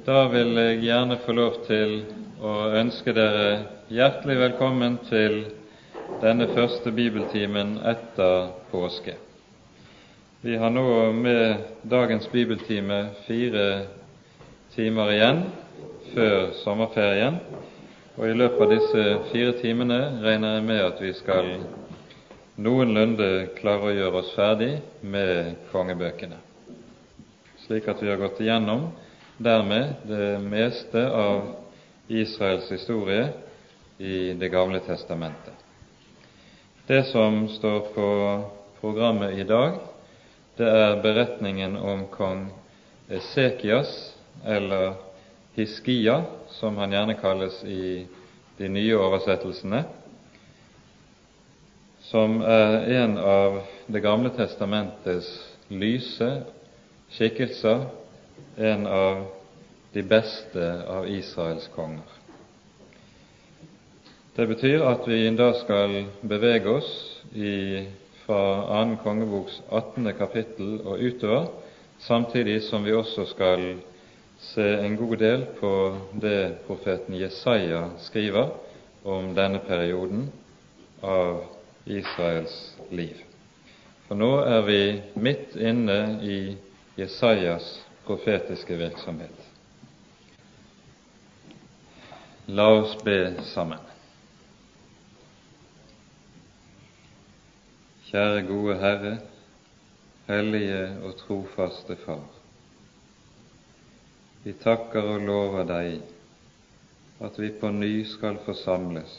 Da vil jeg gjerne få lov til å ønske dere hjertelig velkommen til denne første bibeltimen etter påske. Vi har nå med dagens bibeltime fire timer igjen før sommerferien, og i løpet av disse fire timene regner jeg med at vi skal noenlunde klare å gjøre oss ferdig med kongebøkene, slik at vi har gått igjennom dermed det meste av Israels historie i Det gamle testamentet. Det som står på programmet i dag, det er beretningen om kong Esekias, eller Hiskia, som han gjerne kalles i de nye oversettelsene, som er en av Det gamle testamentets lyse skikkelser en av de beste av Israels konger. Det betyr at vi da skal bevege oss i, fra 2. kongeboks 18. kapittel og utover, samtidig som vi også skal se en god del på det profeten Jesaja skriver om denne perioden av Israels liv. For nå er vi midt inne i Jesajas profetiske virksomhet. La oss be sammen. Kjære gode Herre, hellige og trofaste Far. Vi takker og lover deg at vi på ny skal forsamles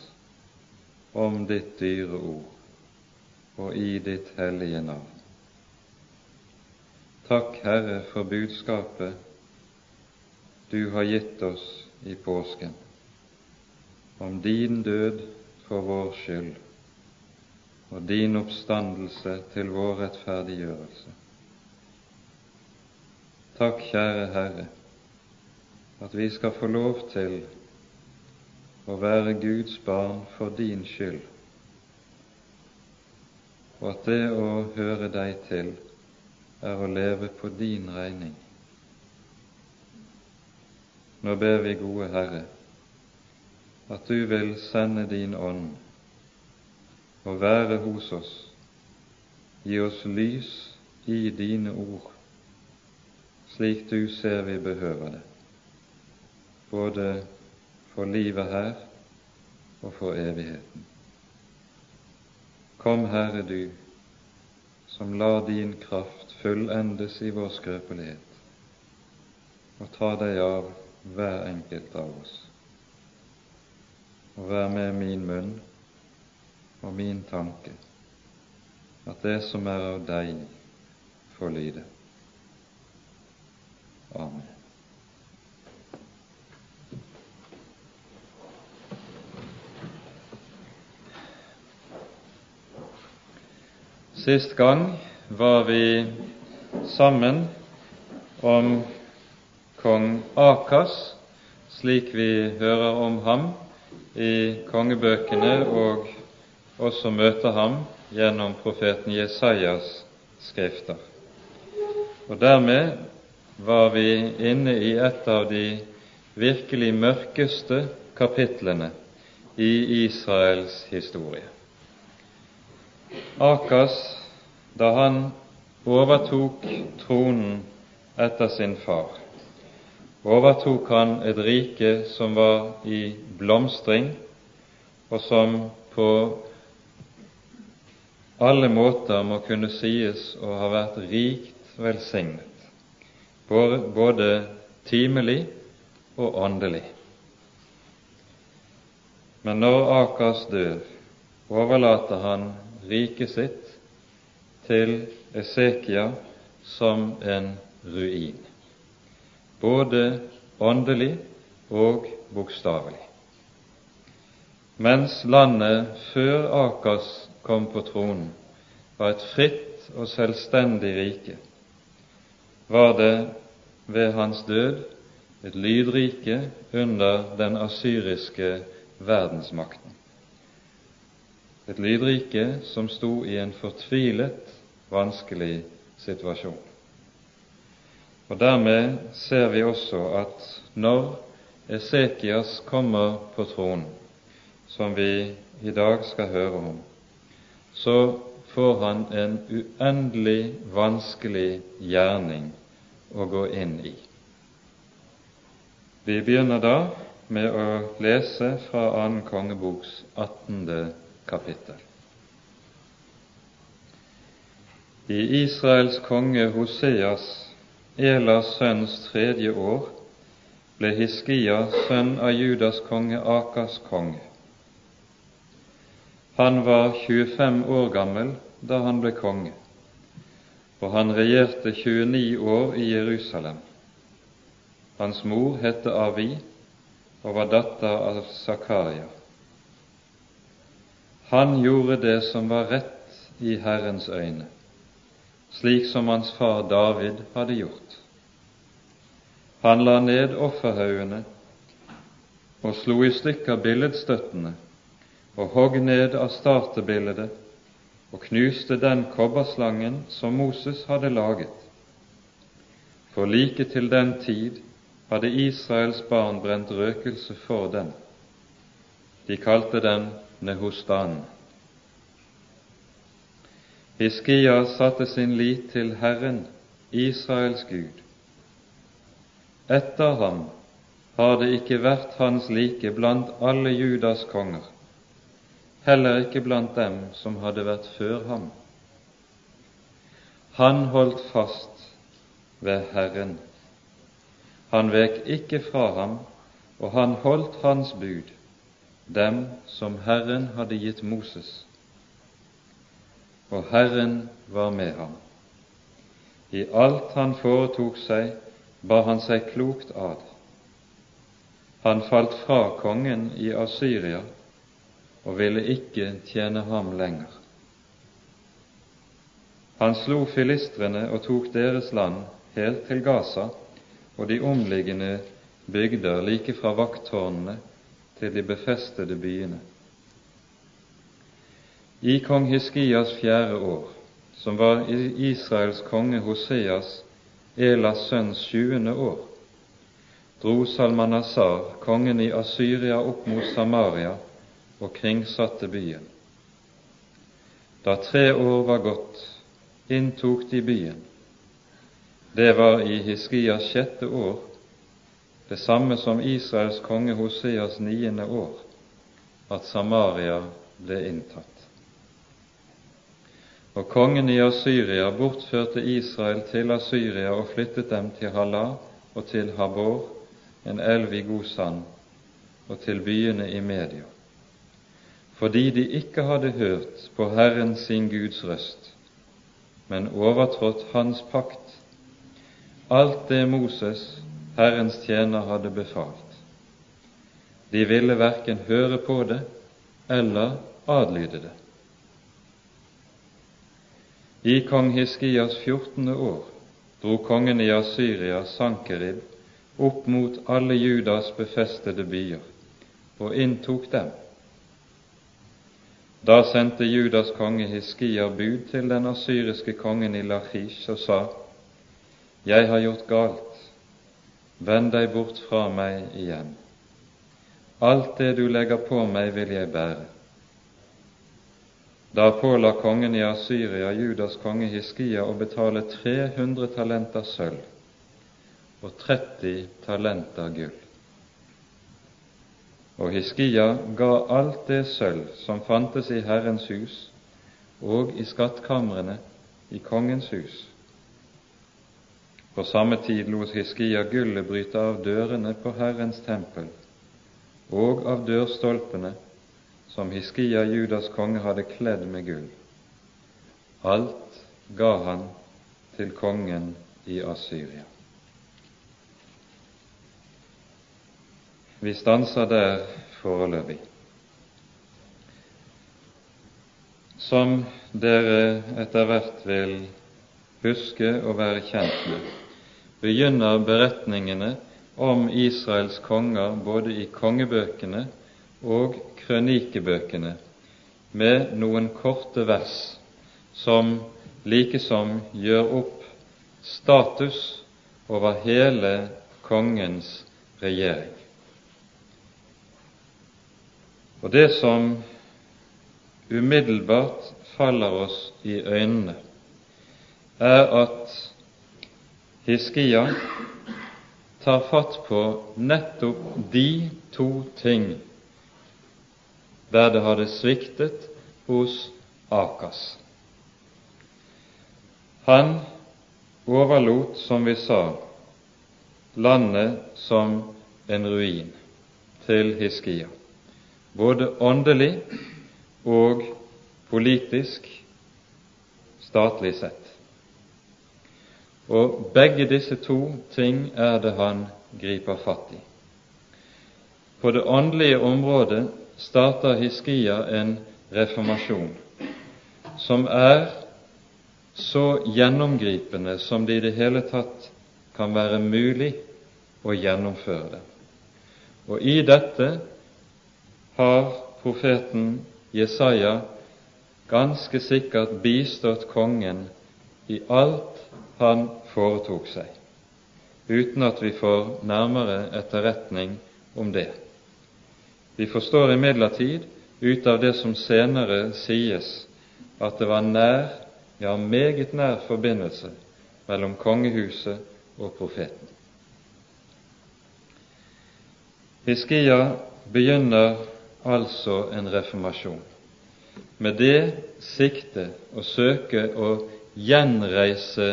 om ditt dyre ord og i ditt hellige navn. Takk, Herre, for budskapet du har gitt oss i påsken, om din død for vår skyld og din oppstandelse til vår rettferdiggjørelse. Takk, kjære Herre, at vi skal få lov til å være Guds barn for din skyld, og at det å høre deg til er å leve på din regning. Nå ber vi, gode Herre, at du vil sende din ånd og være hos oss, gi oss lys i dine ord, slik du ser vi behøver det, både for livet her og for evigheten. Kom, Herre, du, som lar din kraft fullendes i vår skrøpelighet, og ta deg av hver enkelt av oss. Og vær med min munn og min tanke, at det som er av deg, får lyde. Amen. Sist gang var vi sammen om kong Akas, slik vi hører om ham i kongebøkene og også møter ham gjennom profeten Jesajas skrifter. Og dermed var vi inne i et av de virkelig mørkeste kapitlene i Israels historie. Akas da han overtok tronen etter sin far, overtok han et rike som var i blomstring, og som på alle måter må kunne sies å ha vært rikt velsignet, både timelig og åndelig. Men når Akers dør, overlater han riket sitt til Esekia som en ruin, både åndelig og bokstavelig. Mens landet før Akas kom på tronen, var et fritt og selvstendig rike, var det ved hans død et lydrike under den asyriske verdensmakten. Et lydrike som sto i en fortvilet vanskelig situasjon. Og Dermed ser vi også at når Esekias kommer på tronen, som vi i dag skal høre om, så får han en uendelig vanskelig gjerning å gå inn i. Vi begynner da med å lese fra annen kongeboks 18. kapittel. I Israels konge Hoseas, Elas sønns tredje år, ble Hiskia, sønn av Judas konge Akas konge. Han var 25 år gammel da han ble konge, og han regjerte 29 år i Jerusalem. Hans mor het Avi og var datter av Zakaria. Han gjorde det som var rett i Herrens øyne, slik som hans far David hadde gjort. Han la ned offerhaugene og slo i stykker billedstøttene og hogg ned av startebildet og knuste den kobberslangen som Moses hadde laget. For like til den tid hadde Israels barn brent røkelse for den. De kalte den Nehostan. Hiskia satte sin lit til Herren, Israels Gud. Etter ham har det ikke vært hans like blant alle Judas konger heller ikke blant dem som hadde vært før ham. Han holdt fast ved Herren. Han vek ikke fra ham, og han holdt hans bud, dem som Herren hadde gitt Moses. Og Herren var med ham. I alt han foretok seg, bar han seg klokt ad. Han falt fra kongen i Asyria og ville ikke tjene ham lenger. Han slo filistrene og tok deres land helt til Gaza og de omliggende bygder like fra vakttårnene til de befestede byene. I kong Hiskias fjerde år, som var Israels konge Hoseas, Elas sønns sjuende år, dro Salmanasar, kongen i Asyria, opp mot Samaria og kringsatte byen. Da tre år var gått, inntok de byen. Det var i Hiskias sjette år, det samme som Israels konge Hoseas niende år, at Samaria ble inntatt. Og kongen i Asyria bortførte Israel til Asyria og flyttet dem til Hala og til Habor, en elv i Gosan, og til byene i Media fordi de ikke hadde hørt på Herren sin Guds røst, men overtrådt Hans pakt, alt det Moses, Herrens tjener, hadde befalt. De ville verken høre på det eller adlyde det. I kong Hiskias 14. år dro kongen i Asyria, Sankerib, opp mot alle Judas befestede byer og inntok dem da sendte Judas konge Hiskia bud til den asyriske kongen i Lachish og sa:" Jeg har gjort galt, vend deg bort fra meg igjen. Alt det du legger på meg, vil jeg bære. Da påla kongen i Asyria Judas konge Hiskia å betale 300 talenter sølv og 30 talenter gull. Og Hiskia ga alt det sølv som fantes i Herrens hus og i skattkamrene i kongens hus. På samme tid lot Hiskia gullet bryte av dørene på Herrens tempel og av dørstolpene som Hiskia, Judas konge, hadde kledd med gull. Alt ga han til kongen i Asyria. Vi stanser der foreløpig. Som dere etter hvert vil huske og være kjent med, begynner beretningene om Israels konger både i kongebøkene og krønikebøkene med noen korte vers som likesom gjør opp status over hele kongens regjering. Og det som umiddelbart faller oss i øynene, er at Hiskia tar fatt på nettopp de to ting der det hadde sviktet hos Akas. Han overlot, som vi sa, landet som en ruin til Hiskia både åndelig og politisk, statlig sett. Og begge disse to ting er det han griper fatt i. På det åndelige området starter Hiskia en reformasjon som er så gjennomgripende som det i det hele tatt kan være mulig å gjennomføre det. Og i dette har profeten Jesaja ganske sikkert bistått kongen i alt han foretok seg, uten at vi får nærmere etterretning om det. Vi forstår imidlertid ut av det som senere sies, at det var nær, ja meget nær forbindelse mellom kongehuset og profeten. Hiskia begynner altså en reformasjon. Med det sikte å søke å gjenreise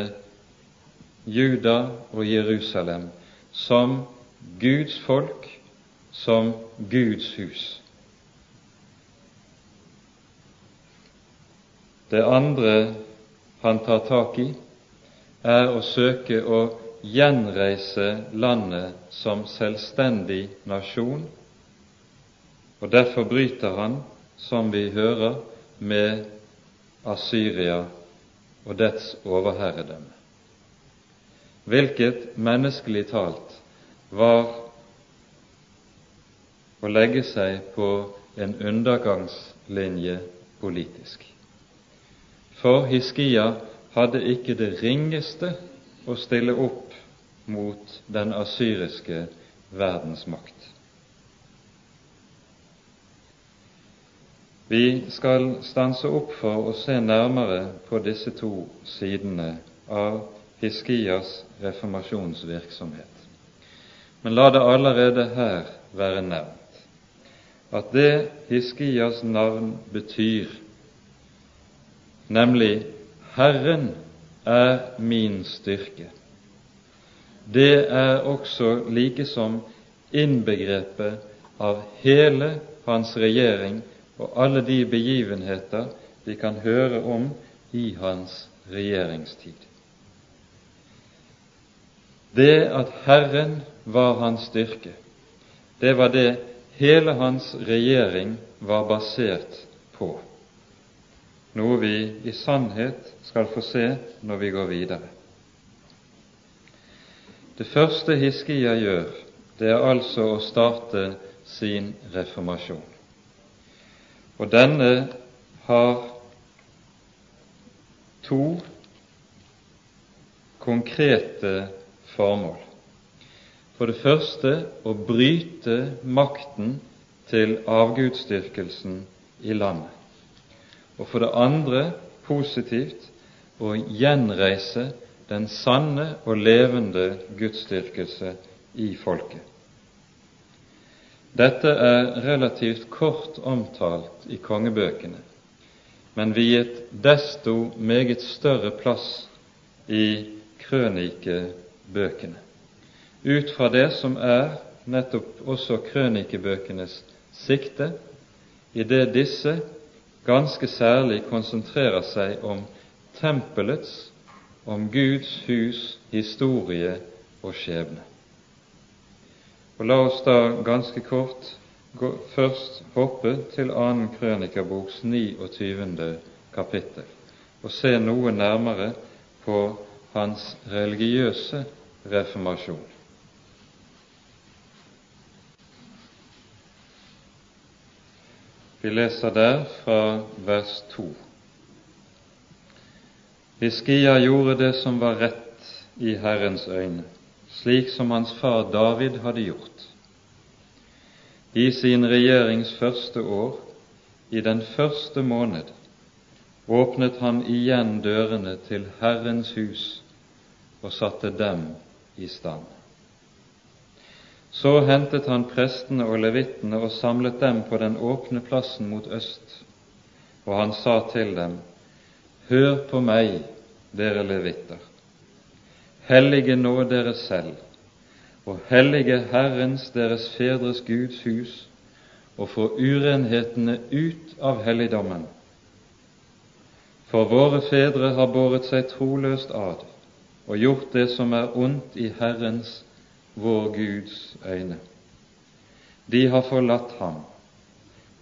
Juda og Jerusalem som Guds folk, som Guds hus. Det andre han tar tak i, er å søke å gjenreise landet som selvstendig nasjon og derfor bryter han, som vi hører, med Asyria og dets overherredømme, hvilket menneskelig talt var å legge seg på en undergangslinje politisk. For Hiskia hadde ikke det ringeste å stille opp mot den asyriske verdensmakt. Vi skal stanse opp for å se nærmere på disse to sidene av Hiskias reformasjonsvirksomhet. Men la det allerede her være nevnt at det Hiskias navn betyr, nemlig Herren er min styrke, det er også likesom innbegrepet av hele hans regjering og alle de begivenheter vi kan høre om i hans regjeringstid. Det at Herren var hans styrke, det var det hele hans regjering var basert på, noe vi i sannhet skal få se når vi går videre. Det første Hiskia gjør, det er altså å starte sin reformasjon. Og denne har to konkrete formål. For det første å bryte makten til avgudsdyrkelsen i landet. Og for det andre positivt å gjenreise den sanne og levende gudsdyrkelse i folket. Dette er relativt kort omtalt i kongebøkene, men viet desto meget større plass i krønikebøkene, ut fra det som er nettopp også krønikebøkenes sikte, i det disse ganske særlig konsentrerer seg om tempelets, om Guds hus, historie og skjebne. Og La oss da ganske kort først hoppe til 2. krønikaboks 29. kapittel og se noe nærmere på hans religiøse reformasjon. Vi leser der fra vers 2. Hiskia gjorde det som var rett i Herrens øyne slik som hans far David hadde gjort. I sin regjerings første år, i den første måned, åpnet han igjen dørene til Herrens hus og satte dem i stand. Så hentet han prestene og levittene og samlet dem på den åpne plassen mot øst, og han sa til dem, Hør på meg, dere levitter. Hellige nå dere selv, og hellige Herrens, deres fedres Guds hus, og få urenhetene ut av helligdommen. For våre fedre har båret seg troløst ad og gjort det som er ondt i Herrens, vår Guds øyne. De har forlatt ham.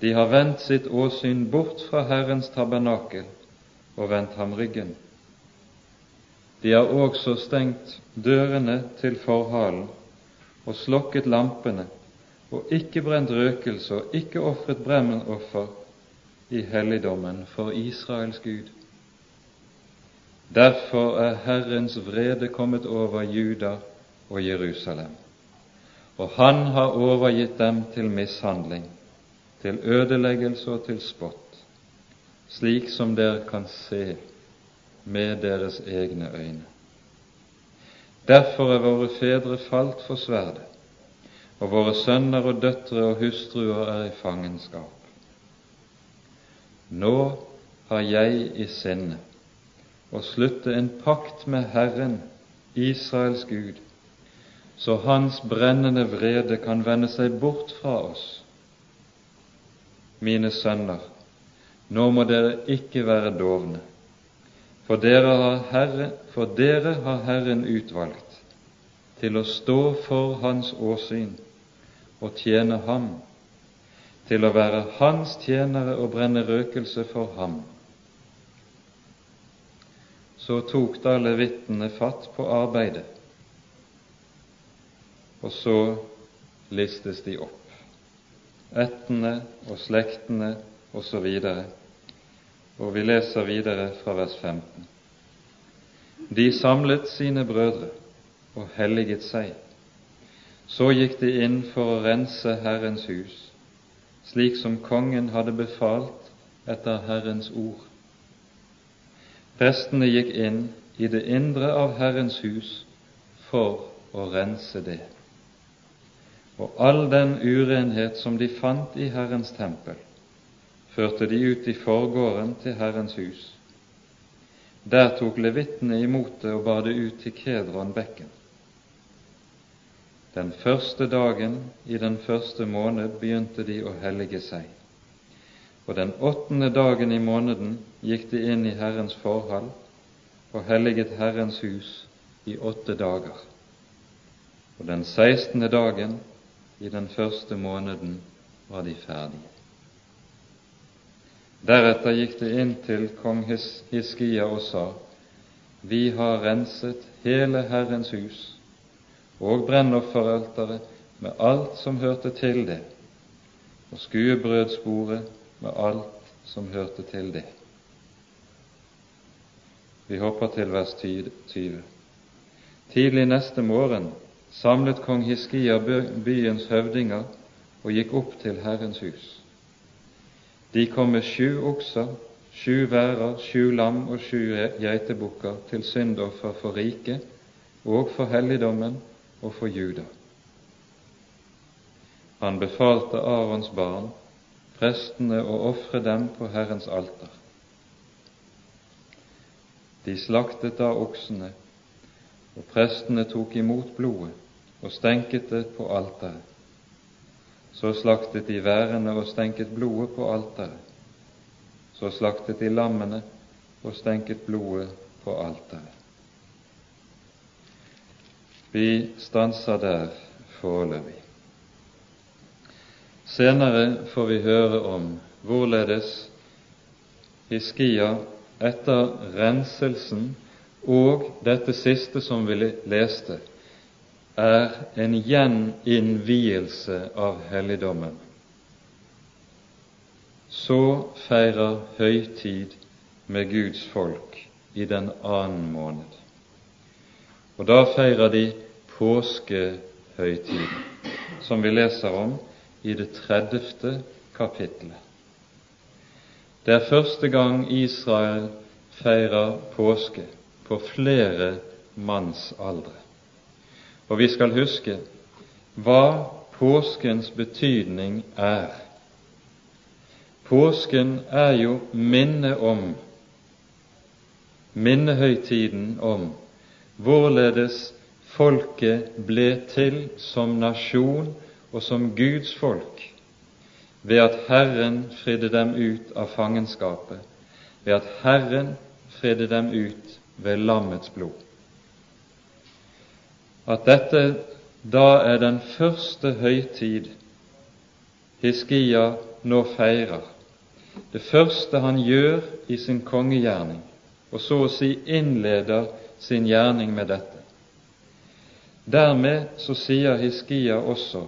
De har vendt sitt åsyn bort fra Herrens tabernakel og vendt ham ryggen. De har også stengt dørene til forhalen og slokket lampene og ikke brent røkelse og ikke ofret brennoffer i helligdommen for Israels Gud. Derfor er Herrens vrede kommet over Juda og Jerusalem, og han har overgitt dem til mishandling, til ødeleggelse og til spott, slik som dere kan se med deres egne øyne. Derfor er våre fedre falt for sverdet, og våre sønner og døtre og hustruer er i fangenskap. Nå har jeg i sinne å slutte en pakt med Herren, Israels Gud, så Hans brennende vrede kan vende seg bort fra oss. Mine sønner, nå må dere ikke være dovne, for dere har, Herre, for dere har Herren utvalgt til å stå for Hans åsyn og tjene Ham, til å være Hans tjenere og brenne røkelse for Ham så tok da levittene fatt på arbeidet, og så listes de opp, ættene og slektene osv., og, og vi leser videre fra vers 15. De samlet sine brødre og helliget seg. Så gikk de inn for å rense Herrens hus, slik som kongen hadde befalt etter Herrens ord. Prestene gikk inn i det indre av Herrens hus for å rense det. Og all den urenhet som de fant i Herrens tempel, førte de ut i forgården til Herrens hus. Der tok levittene imot det og bar det ut til Kedronbekken. Den første dagen i den første måned begynte de å hellige seg. Og den åttende dagen i måneden gikk de inn i Herrens forhold og helliget Herrens hus i åtte dager. Og den sekstende dagen i den første måneden var de ferdige. Deretter gikk de inn til kong Hiskia og sa:" Vi har renset hele Herrens hus og brennofferalteret med alt som hørte til det, og skuebrødsbordet med alt som hørte til det. Vi hopper til vers 20. Tidlig neste morgen samlet kong Hiskia byens høvdinger og gikk opp til Herrens hus. De kom med sju okser, sju værer, sju lam og sju geitebukker til syndoffer for riket og for helligdommen og for Juda. Han befalte Arons barn prestene å ofre dem på Herrens alter. De slaktet da oksene, og prestene tok imot blodet og stenket det på alteret. Så slaktet de værene og stenket blodet på alteret. Så slaktet de lammene og stenket blodet på alteret. Vi stanser der foreløpig. Senere får vi høre om hvorledes Hiskia etter renselsen og dette siste som vi leste, er en gjeninnvielse av helligdommen. Så feirer høytid med Guds folk i den annen måned. Og da feirer de påskehøytiden, som vi leser om i det tredjefte kapittelet. Det er første gang Israel feirer påske på flere manns aldre. Og vi skal huske hva påskens betydning er. Påsken er jo minne om, minnehøytiden om, hvorledes folket ble til som nasjon og som Guds folk ved at Herren fridde dem ut av fangenskapet, ved at Herren fridde dem ut ved lammets blod. At dette da er den første høytid Hiskia nå feirer, det første han gjør i sin kongegjerning, og så å si innleder sin gjerning med dette. Dermed så sier Hiskia også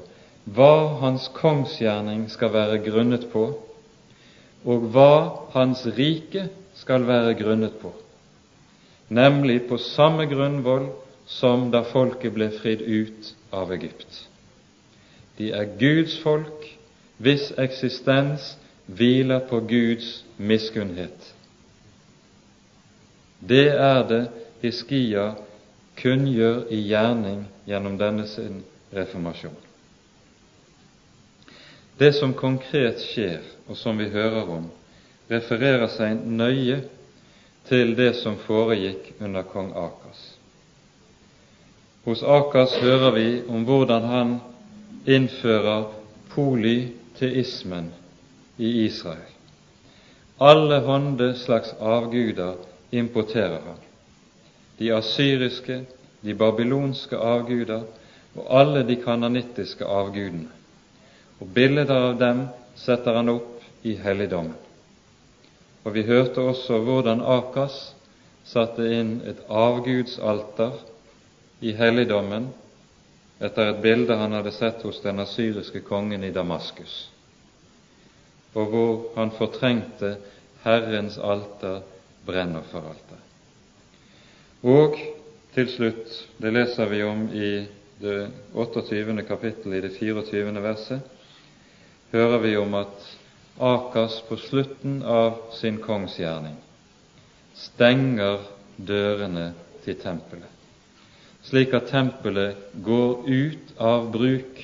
hva hans kongsgjerning skal være grunnet på, og hva hans rike skal være grunnet på, nemlig på samme grunnvoll som da folket ble fridd ut av Egypt. De er Guds folk, hvis eksistens hviler på Guds miskunnhet. Det er det Hiskia kunngjør i gjerning gjennom denne sin reformasjon. Det som konkret skjer, og som vi hører om, refererer seg nøye til det som foregikk under kong Akas. Hos Akas hører vi om hvordan han innfører polyteismen i Israel. Alle hånde slags avguder importerer han. De asyriske, de babylonske avguder og alle de kananittiske avgudene. Og bilder av dem setter han opp i helligdommen. Og vi hørte også hvordan Akas satte inn et avgudsalter i helligdommen etter et bilde han hadde sett hos den asyriske kongen i Damaskus, og hvor han fortrengte Herrens alter, brennofferalter. Og til slutt, det leser vi om i det 28. kapittel i det 24. verset, hører vi om at Akas på slutten av sin kongsgjerning stenger dørene til tempelet slik at tempelet går ut av bruk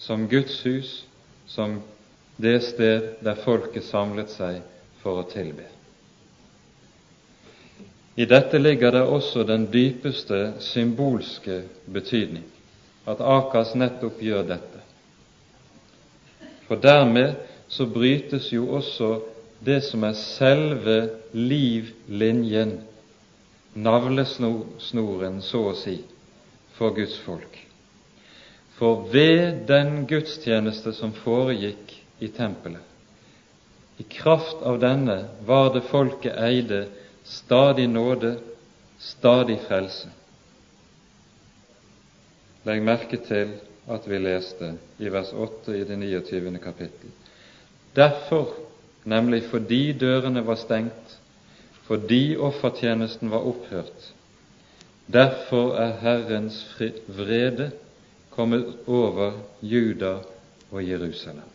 som Guds hus, som det sted der folket samlet seg for å tilbe. I dette ligger det også den dypeste symbolske betydning, at Akas nettopp gjør dette. For dermed så brytes jo også det som er selve livlinjen, navlesnoren, så å si, for Guds folk. For ved den gudstjeneste som foregikk i tempelet, i kraft av denne var det folket eide stadig nåde, stadig frelse. Legg merke til at vi leste i vers 8 i det 29. kapittel. Derfor, nemlig fordi dørene var stengt, fordi offertjenesten var opphørt, Derfor er Herrens vrede kommet over Juda og Jerusalem.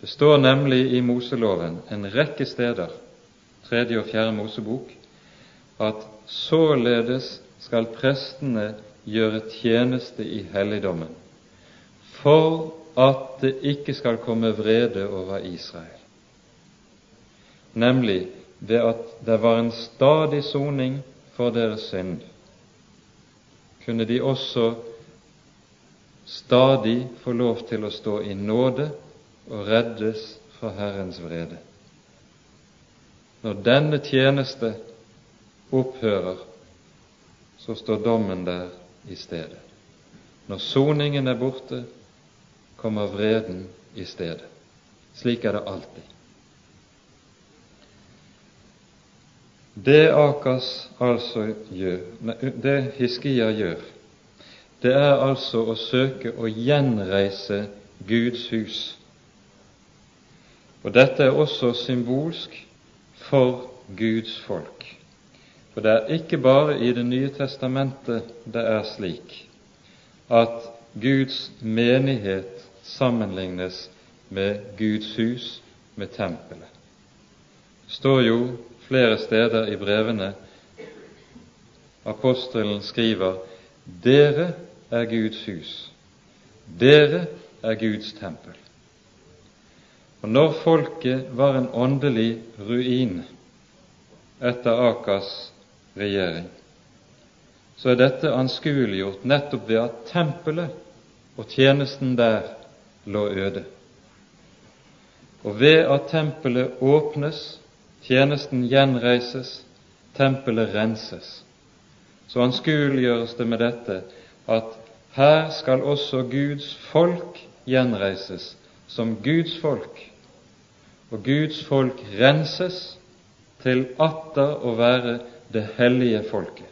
Det står nemlig i Moseloven en rekke steder, tredje og fjerde Mosebok, at således skal prestene gjøre tjeneste i helligdommen, for at det ikke skal komme vrede over Israel. Nemlig ved at det var en stadig soning for deres synd, kunne de også stadig få lov til å stå i nåde og reddes fra Herrens vrede. Når denne tjeneste opphører, så står dommen der i stedet. Når soningen er borte, kommer vreden i stedet. Slik er det alltid. Det Akas altså gjør, det Hiskia gjør, det er altså å søke å gjenreise Guds hus. Og dette er også symbolsk for Guds folk. For det er ikke bare i Det nye testamentet det er slik at Guds menighet sammenlignes med Guds hus, med tempelet. Det står jo flere steder i brevene apostelen skriver dere er Guds hus, dere er Guds tempel. Og når folket var en åndelig ruin etter Akas regjering, så er dette anskueliggjort nettopp ved at tempelet og tjenesten der lå øde. Og ved at tempelet åpnes, tjenesten gjenreises, tempelet renses, så anskueliggjøres det med dette at her skal også Guds folk gjenreises som Guds folk, og Guds folk renses til atter å være det hellige folket.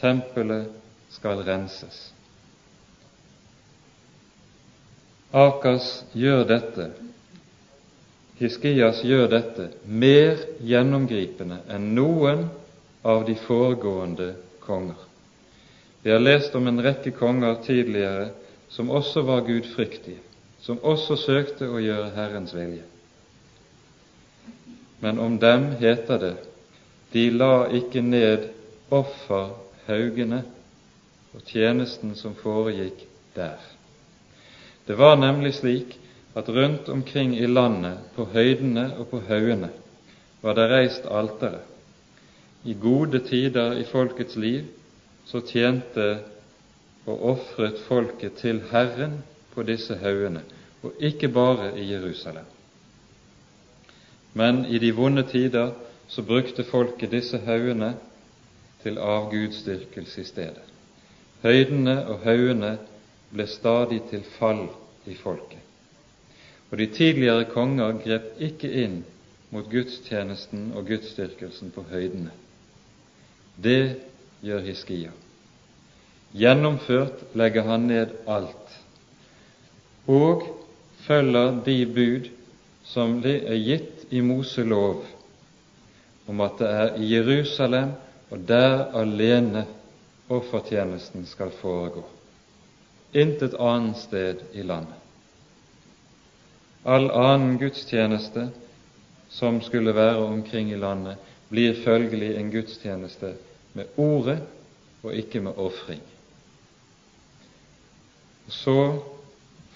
Tempelet skal renses. Akas gjør dette, Hiskias gjør dette mer gjennomgripende enn noen av de foregående konger. Vi har lest om en rekke konger tidligere som også var gudfryktige, som også søkte å gjøre Herrens vilje. Men om dem heter det de la ikke ned offerhaugene og tjenesten som foregikk der. Det var nemlig slik at rundt omkring i landet, på høydene og på haugene, var det reist altere. I gode tider i folkets liv så tjente og ofret folket til Herren på disse haugene, og ikke bare i Jerusalem. Men i de vonde tider så brukte folket disse haugene til avgudsdyrkelse i stedet. Høydene og haugene ble stadig til fall i folket. Og de tidligere konger grep ikke inn mot gudstjenesten og gudsdyrkelsen på høydene. Det gjør Hiskia. Gjennomført legger han ned alt og følger de bud som er gitt i Moselov om at det er i Jerusalem og der alene offertjenesten skal foregå. Intet annet sted i landet. All annen gudstjeneste som skulle være omkring i landet, blir følgelig en gudstjeneste med ordet og ikke med ofring. Så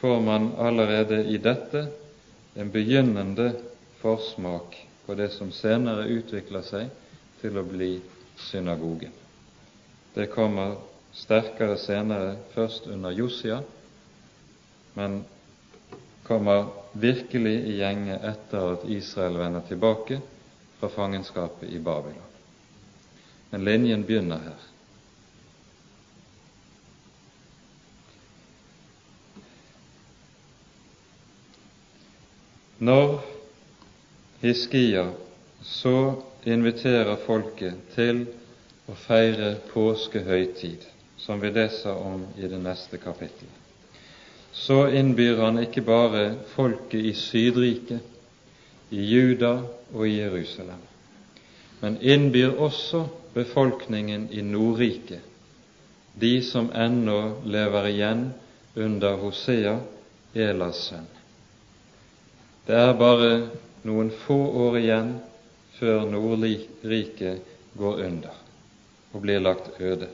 får man allerede i dette en begynnende forsmak på det som senere utvikler seg til å bli synagogen. Det kommer sterkere senere, først under Josia, men kommer virkelig i gjenge etter at Israel vender tilbake fra fangenskapet i Babylon. Men linjen begynner her. Når Hiskia så inviterer folket til å feire påskehøytid, som vi leser om i det neste kapittel, så innbyr han ikke bare folket i Sydriket, i Juda og i Jerusalem, men innbyr også befolkningen i Nordriket, de som ennå lever igjen under Hosea, Elas sønn. Det er bare noen få år igjen før Nordriket går under og blir lagt øde.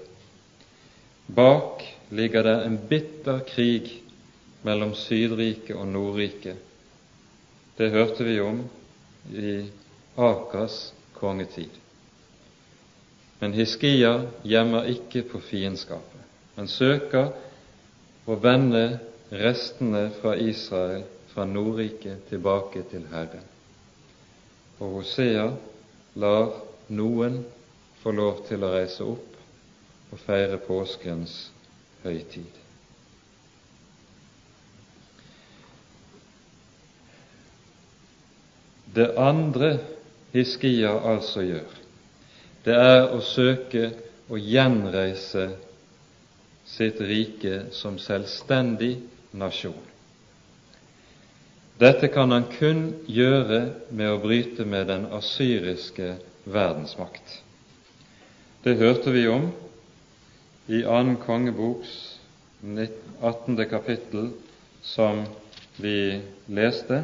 Bak ligger det en bitter krig mellom Sydriket og Nordriket. Det hørte vi om i Akers kongetid. Men Hiskia gjemmer ikke på fiendskapet, men søker å vende restene fra Israel fra Nordriket tilbake til Herren. Og Hosea lar noen få lov til å reise opp og feire påskens høytid. Det andre Hiskia altså gjør, det er å søke å gjenreise sitt rike som selvstendig nasjon. Dette kan han kun gjøre med å bryte med den asyriske verdensmakt. Det hørte vi om i annen kongeboks 18. kapittel som vi leste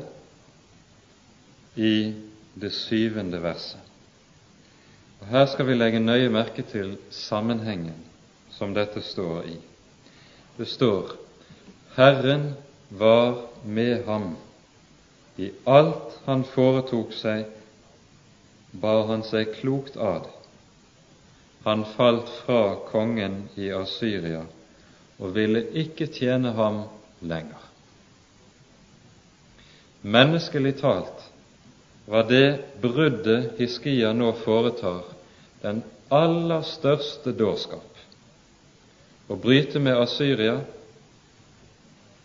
i det syvende verset. Og Her skal vi legge nøye merke til sammenhengen som dette står i. Det står Herren var med ham. I alt han foretok seg, bar han seg klokt ad. Han falt fra kongen i Asyria og ville ikke tjene ham lenger. Menneskelig talt var det bruddet Hiskia nå foretar, den aller største dårskap. Å bryte med Asyria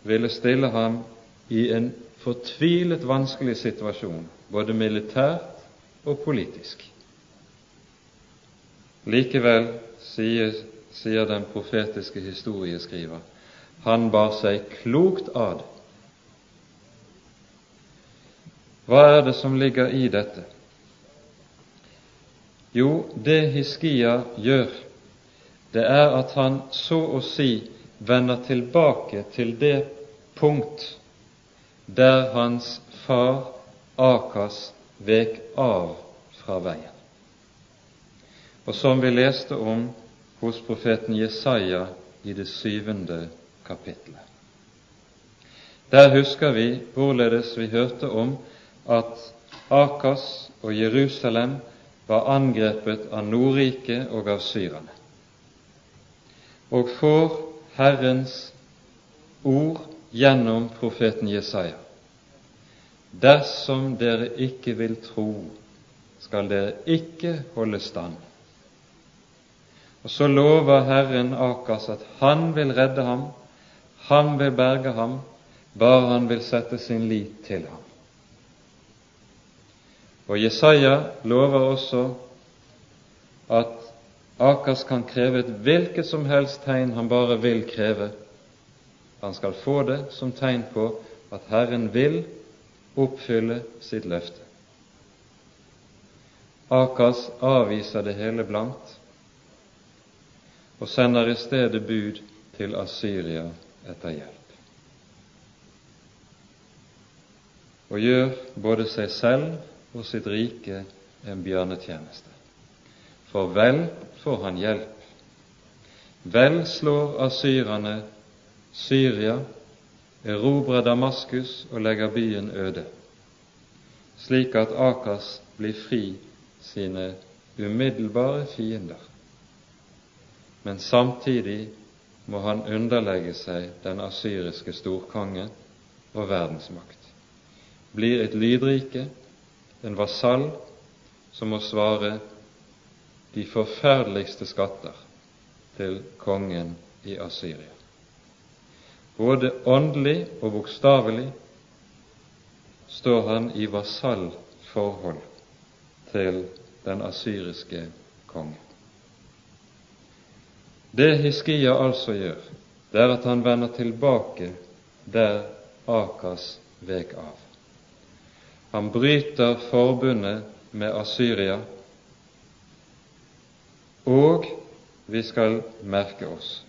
ville stille ham i en fortvilet vanskelig situasjon, både militært og politisk. Likevel, sier, sier den profetiske historieskriver, han bar seg klokt ad Hva er det som ligger i dette? Jo, det Hiskia gjør, det er at han så å si vender tilbake til det punkt der hans far Akas vek av fra veien. Og som vi leste om hos profeten Jesaja i det syvende kapittelet. Der husker vi hvorledes vi hørte om at Akas og Jerusalem var angrepet av Nordriket og av syrerne. Og får Herrens ord gjennom profeten Jesaja. Dersom dere ikke vil tro, skal dere ikke holde stand. Og så lover Herren Akas at han vil redde ham, han vil berge ham, bare han vil sette sin lit til ham. Og Jesaja lover også at Akas kan kreve et hvilket som helst tegn han bare vil kreve. Han skal få det som tegn på at Herren vil oppfylle sitt løfte. Akas avviser det hele blankt og sender i stedet bud til Asyria etter hjelp. Og gjør både seg selv og sitt rike en bjørnetjeneste. For vel får han hjelp. Vel slår asyrerne Syria, erobrer Damaskus og legger byen øde, slik at Akas blir fri sine umiddelbare fiender. Men samtidig må han underlegge seg den asyriske storkonge og verdensmakt, blir et lydrike en vasall som må svare de forferdeligste skatter til kongen i Asyria. Både åndelig og bokstavelig står han i vasallforhold til den asyriske kongen. Det Hiskia altså gjør, det er at han vender tilbake der Akas vek av. Han bryter forbundet med Asyria, og vi skal merke oss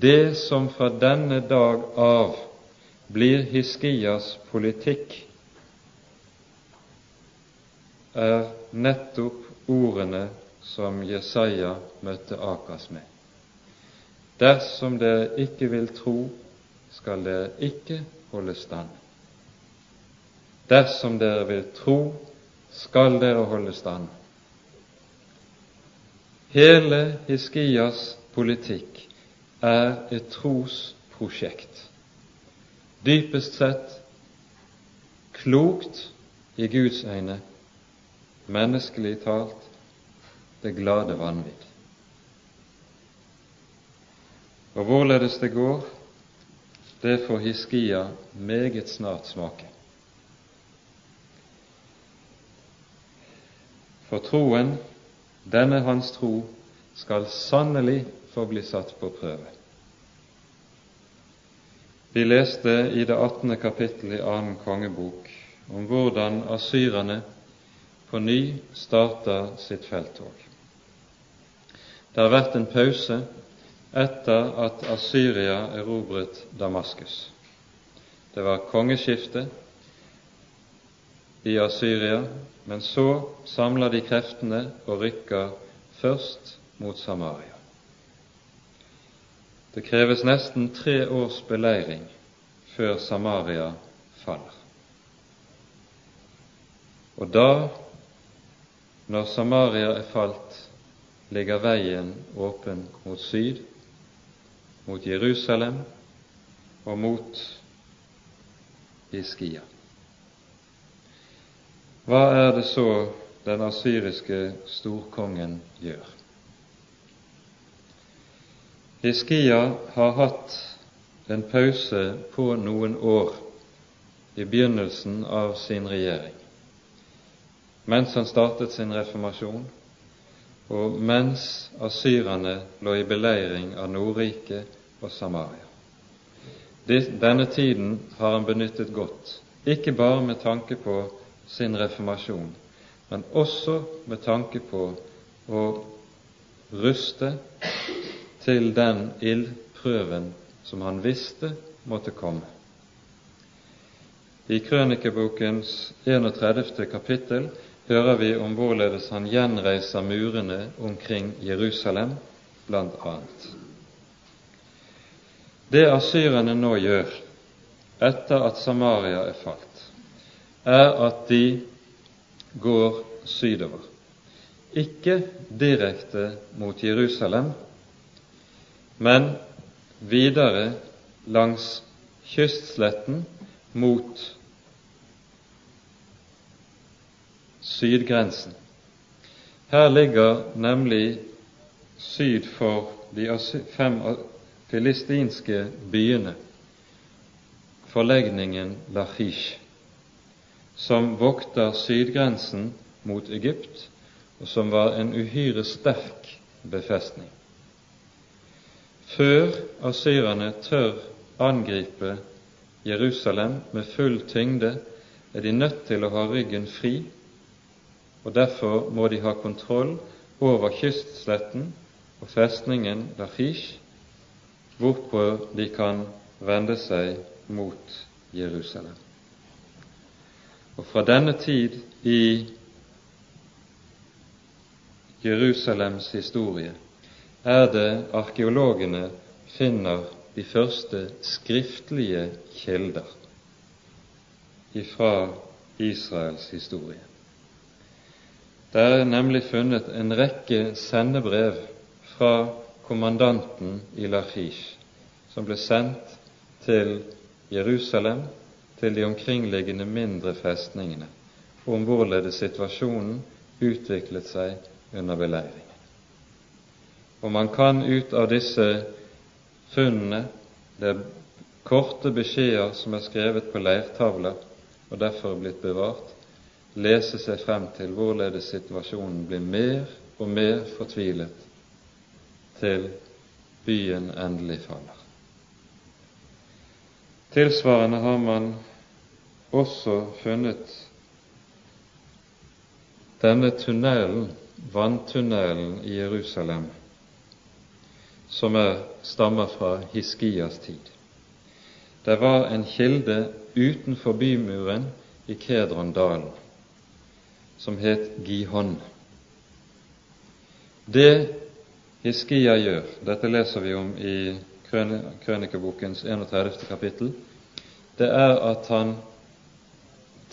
det som fra denne dag av blir Hiskias politikk, er nettopp ordene som Jesaja møtte Akas med. Dersom dere ikke vil tro, skal dere ikke holde stand. Dersom dere vil tro, skal dere holde stand. Hele Hiskias politikk er et trosprosjekt. Dypest sett klokt i Guds øyne, menneskelig talt det glade vanvidd. Og hvorledes det går, det får Hiskia meget snart smake. For troen, denne hans tro, skal sannelig få bli satt på prøve. Vi leste i det 18. kapittel i annen kongebok om hvordan asyrerne på ny starter sitt felttog. Det har vært en pause etter at Assyria erobret Damaskus. Det var kongeskifte i Assyria, men så samler de kreftene og rykker først mot Samaria. Det kreves nesten tre års beleiring før Samaria faller. Og da, når Samaria er falt, ligger veien åpen mot syd, mot Jerusalem og mot Hiskia. Hva er det så den asyriske storkongen gjør? Hiskia har hatt en pause på noen år i begynnelsen av sin regjering, mens han startet sin reformasjon, og mens asyrerne lå i beleiring av Nordriket og Samaria. Denne tiden har han benyttet godt, ikke bare med tanke på sin reformasjon, men også med tanke på å ruste til den ildprøven som han visste måtte komme. I Krønikebokens 31. kapittel hører vi om hvorledes han gjenreiser murene omkring Jerusalem, blant annet. Det asyrerne nå gjør etter at Samaria er falt, er at de går sydover. Ikke direkte mot Jerusalem, men videre langs kystsletten mot sydgrensen. Her ligger nemlig syd for de fem filistinske byene forlegningen Lachish, som vokter sydgrensen mot Egypt, og som var en uhyre sterk befestning. Før asyrerne tør angripe Jerusalem med full tyngde, er de nødt til å ha ryggen fri, og derfor må de ha kontroll over kystsletten og festningen Lachish, hvorpå de kan vende seg mot Jerusalem. Og fra denne tid i Jerusalems historie er det arkeologene finner de første skriftlige kilder fra Israels historie. Det er nemlig funnet en rekke sendebrev fra kommandanten i Lachish, som ble sendt til Jerusalem, til de omkringliggende mindre festningene, om hvorledes situasjonen utviklet seg under beleiring. Og man kan ut av disse funnene, det er korte beskjeder som er skrevet på leirtavler og derfor er blitt bevart, lese seg frem til hvorledes situasjonen blir mer og mer fortvilet til byen endelig faller. Tilsvarende har man også funnet denne tunnelen, vanntunnelen i Jerusalem, som er, stammer fra Hiskias tid. Det var en kilde utenfor bymuren i Kedrondalen som het Gihon. Det Hiskia gjør, dette leser vi om i Krønikebokens 31. kapittel, det er at han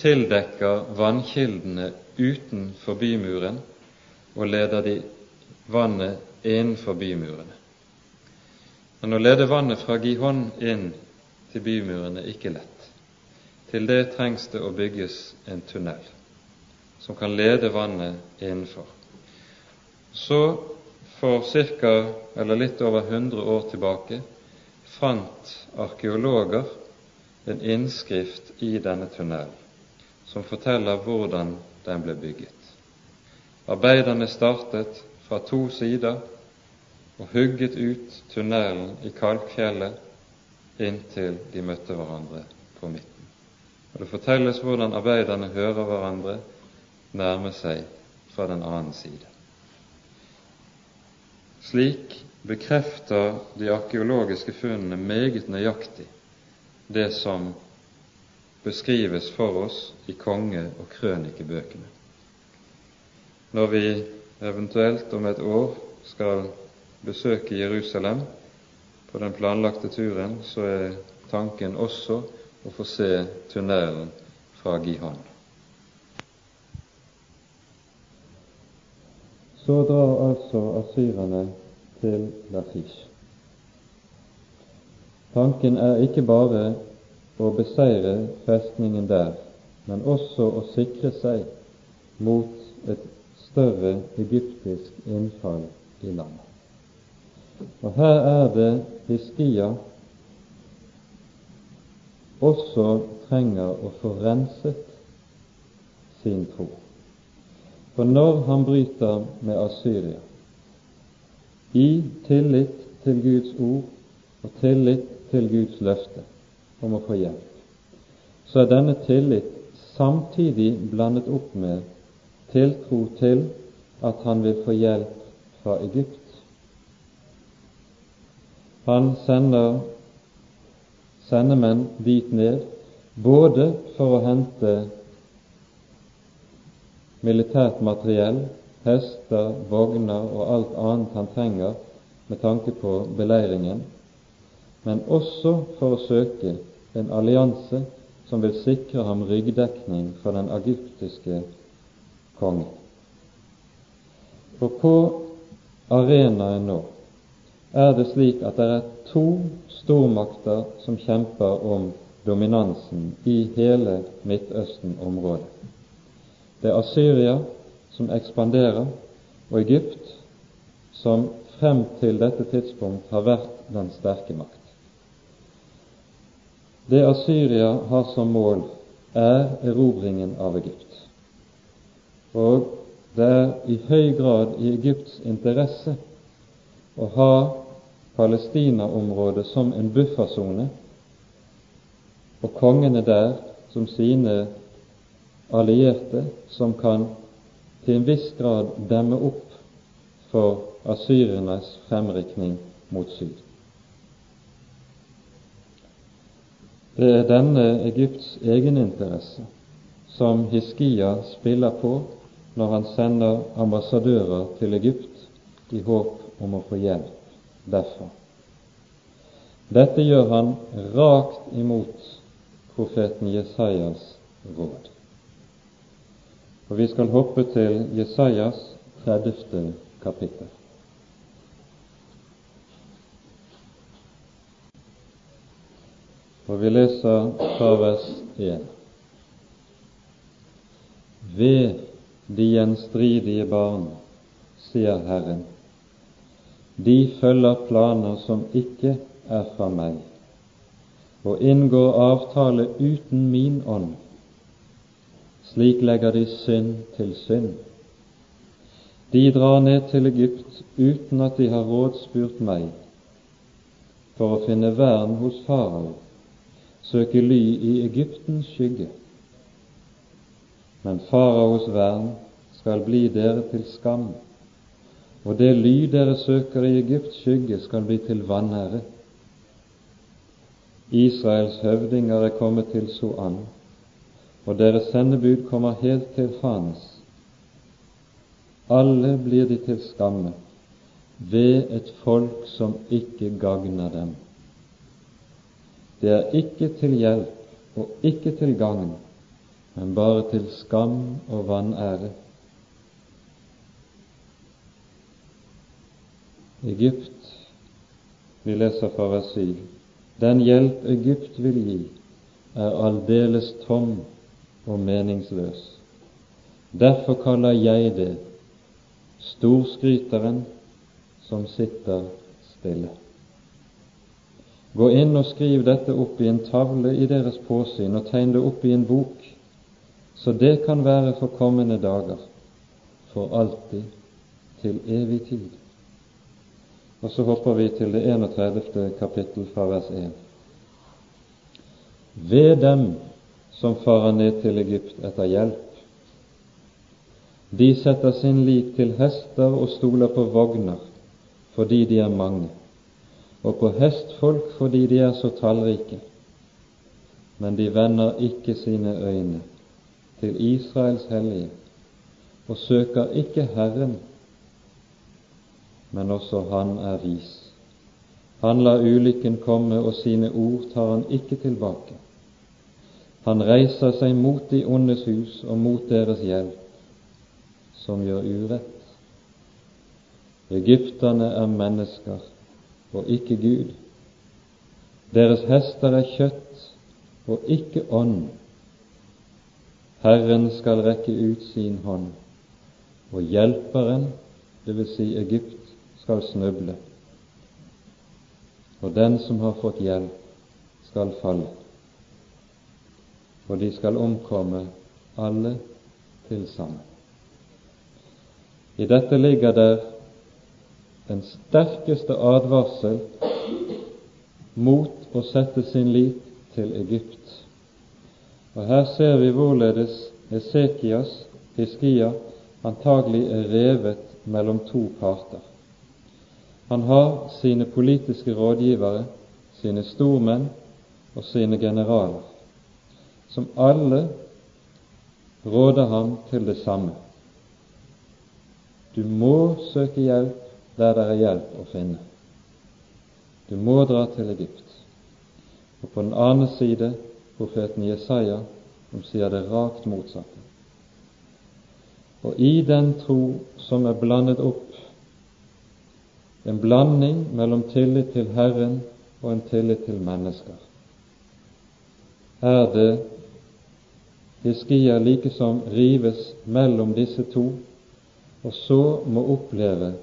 tildekker vannkildene utenfor bymuren og leder de vannet innenfor bymurene. Men å lede vannet fra Gihon inn til bymuren er ikke lett. Til det trengs det å bygges en tunnel som kan lede vannet innenfor. Så for cirka, eller litt over 100 år tilbake fant arkeologer en innskrift i denne tunnelen som forteller hvordan den ble bygget. Arbeiderne startet fra to sider og hugget ut tunnelen i kalkfjellet inntil de møtte hverandre på midten. Og Det fortelles hvordan arbeiderne hører hverandre nærme seg fra den annen side. Slik bekrefter de arkeologiske funnene meget nøyaktig det som beskrives for oss i konge- og krønikebøkene. Når vi eventuelt om et år skal besøke Jerusalem på den planlagte turen, så er tanken også å få se tunnelen fra Gihon. Så drar altså asyrerne til Lafish. Tanken er ikke bare å beseire festningen der, men også å sikre seg mot et større egyptisk innfall i landet. Og her er det Hiskia også trenger å få renset sin tro. For når han bryter med Asyria, i tillit til Guds ord og tillit til Guds løfte om å få hjelp, så er denne tillit samtidig blandet opp med tiltro til at han vil få hjelp fra Egypt. Han sender sendemenn dit ned både for å hente militært materiell, hester, vogner og alt annet han trenger med tanke på beleiringen, men også for å søke en allianse som vil sikre ham ryggdekning fra den egyptiske kongen. For på arenaen nå er det slik at det er to stormakter som kjemper om dominansen i hele Midtøsten-området. Det er Assyria som ekspanderer, og Egypt som frem til dette tidspunkt har vært den sterke makt. Det Assyria har som mål, er erobringen av Egypt. Og det er i høy grad i Egypts interesse å ha Palestina-området som en buffersone, og kongene der som sine allierte, som kan til en viss grad demme opp for asyrernes fremrykning mot syd. Det er denne Egypts egeninteresse som Hiskia spiller på når han sender ambassadører til Egypt i håp om å få hjelp derfra. Dette gjør han rakt imot profeten Jesajas råd. Og Vi skal hoppe til Jesajas 30. kapittel. Og vi leser fra vers 1. Ved de gjenstridige barn, sier Herren, de følger planer som ikke er fra meg, og inngår avtale uten min ånd. Slik legger de synd til synd. De drar ned til Egypt uten at de har rådspurt meg, for å finne vern hos farao, søke ly i Egyptens skygge. Men faraos vern skal bli dere til skam og det ly dere søker i Egypts skygge, skal bli til vanære. Israels høvdinger er kommet til Soan, og deres sendebud kommer helt til Hanes. Alle blir de til skamme ved et folk som ikke gagner dem. Det er ikke til hjelp og ikke til gagn, men bare til skam og vanære. Egypt, vi leser fra vers 7, den hjelp Egypt vil gi, er aldeles tom og meningsløs. Derfor kaller jeg det storskryteren som sitter stille. Gå inn og skriv dette opp i en tavle i deres påsyn, og tegn det opp i en bok, så det kan være for kommende dager, for alltid, til evig tid. Og så hopper vi til det 31. kapittel fra vers 1. Ved dem som farer ned til Egypt etter hjelp. De setter sin lik til hester og stoler på vogner, fordi de er mange, og på hestfolk fordi de er så tallrike. Men de vender ikke sine øyne til Israels hellige og søker ikke Herren, men også Han er vis. Han lar ulykken komme, og sine ord tar han ikke tilbake. Han reiser seg mot de ondes hus og mot deres hjelp, som gjør urett. Egypterne er mennesker og ikke Gud. Deres hester er kjøtt og ikke ånd. Herren skal rekke ut sin hånd, og hjelperen, dvs. Si Egypt, skal snuble. Og den som har fått hjelp, skal falle og de skal omkomme alle til sammen. I dette ligger der den sterkeste advarsel mot å sette sin lit til Egypt. Og Her ser vi hvorledes Esekias, Hiskia, antagelig er revet mellom to parter. Han har sine politiske rådgivere, sine stormenn og sine generaler som alle råder ham til det samme. Du må søke hjelp der det er hjelp å finne. Du må dra til Egypt. Og på den annen side profeten Jesaja, som sier det rakt motsatte. Og i den tro som er blandet opp, en blanding mellom tillit til Herren og en tillit til mennesker, er det Hiskia likesom rives mellom disse to, og så må oppleve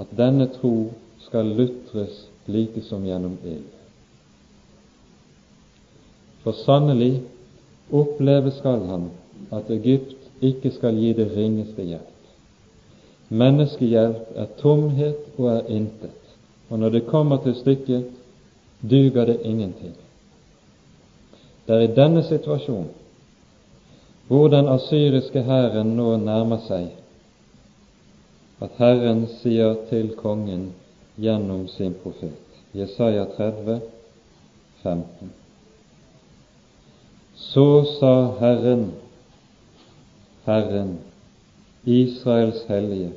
at denne tro skal lutres likesom gjennom ild. For sannelig oppleve skal han at Egypt ikke skal gi det ringeste hjelp. Menneskehjelp er tomhet og er intet, og når det kommer til stykket, duger det ingenting. Det er i denne situasjonen hvor den asyriske hæren nå nærmer seg, at Herren sier til kongen gjennom sin profet, Jesaja 30, 15. Så sa Herren, Herren, Israels hellige,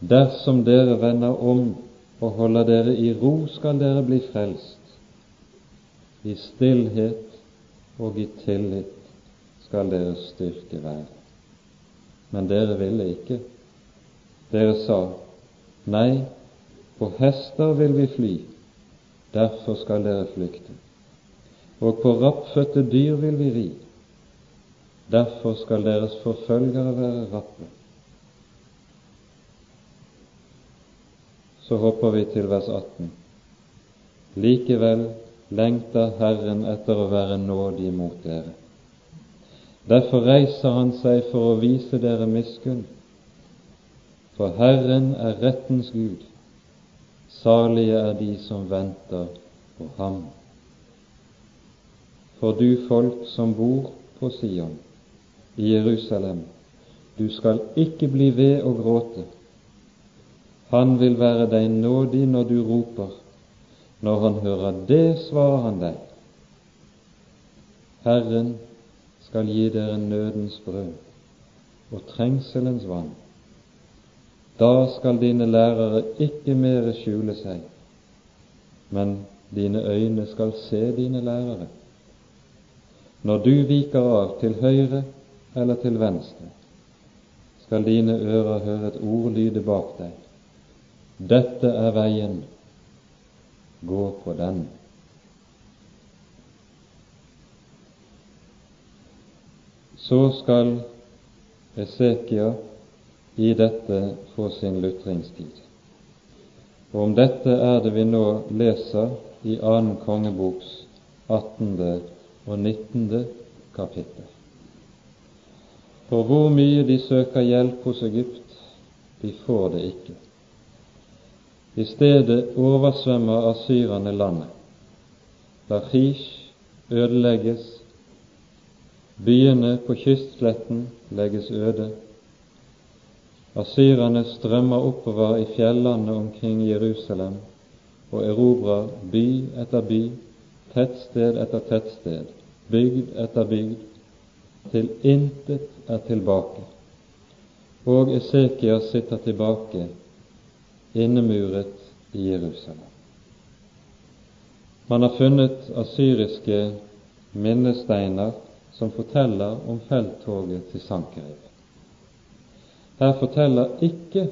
dersom dere vender om og holder dere i ro, skal dere bli frelst, i stillhet og i tillit skal deres styrke være. Men dere ville ikke. Dere sa, Nei, på hester vil vi fly, derfor skal dere flykte. Og på rappfødte dyr vil vi ri, derfor skal deres forfølgere være rappe. Så hopper vi til vers 18. Likevel lengter Herren etter å være nådig mot dere Derfor reiser han seg for å vise dere miskunn. For Herren er rettens Gud. Salige er de som venter på Ham. For du folk som bor på Sion, i Jerusalem, du skal ikke bli ved å gråte. Han vil være deg nådig når du roper. Når han hører det, svarer han deg. Herren skal gi dere nødens brød og trengselens vann. Da skal dine lærere ikke mere skjule seg, men dine øyne skal se dine lærere. Når du viker av til høyre eller til venstre, skal dine ører høre et ord lyde bak deg. Dette er veien, gå på den. så skal Esekia i dette få sin lutringstid. Og om dette er det vi nå leser i annen kongeboks 18. og 19. kapittel. For hvor mye de søker hjelp hos Egypt, de får det ikke. I stedet oversvømmer asyrerne landet. Lachish ødelegges Byene på kystsletten legges øde. Asyrerne strømmer oppover i fjellandet omkring Jerusalem og erobrer by etter by, tettsted etter tettsted, bygd etter bygd, til intet er tilbake. Og Esekias sitter tilbake, innemuret i Jerusalem. Man har funnet asyriske minnesteiner som forteller om felttoget til Sankerev. Her forteller ikke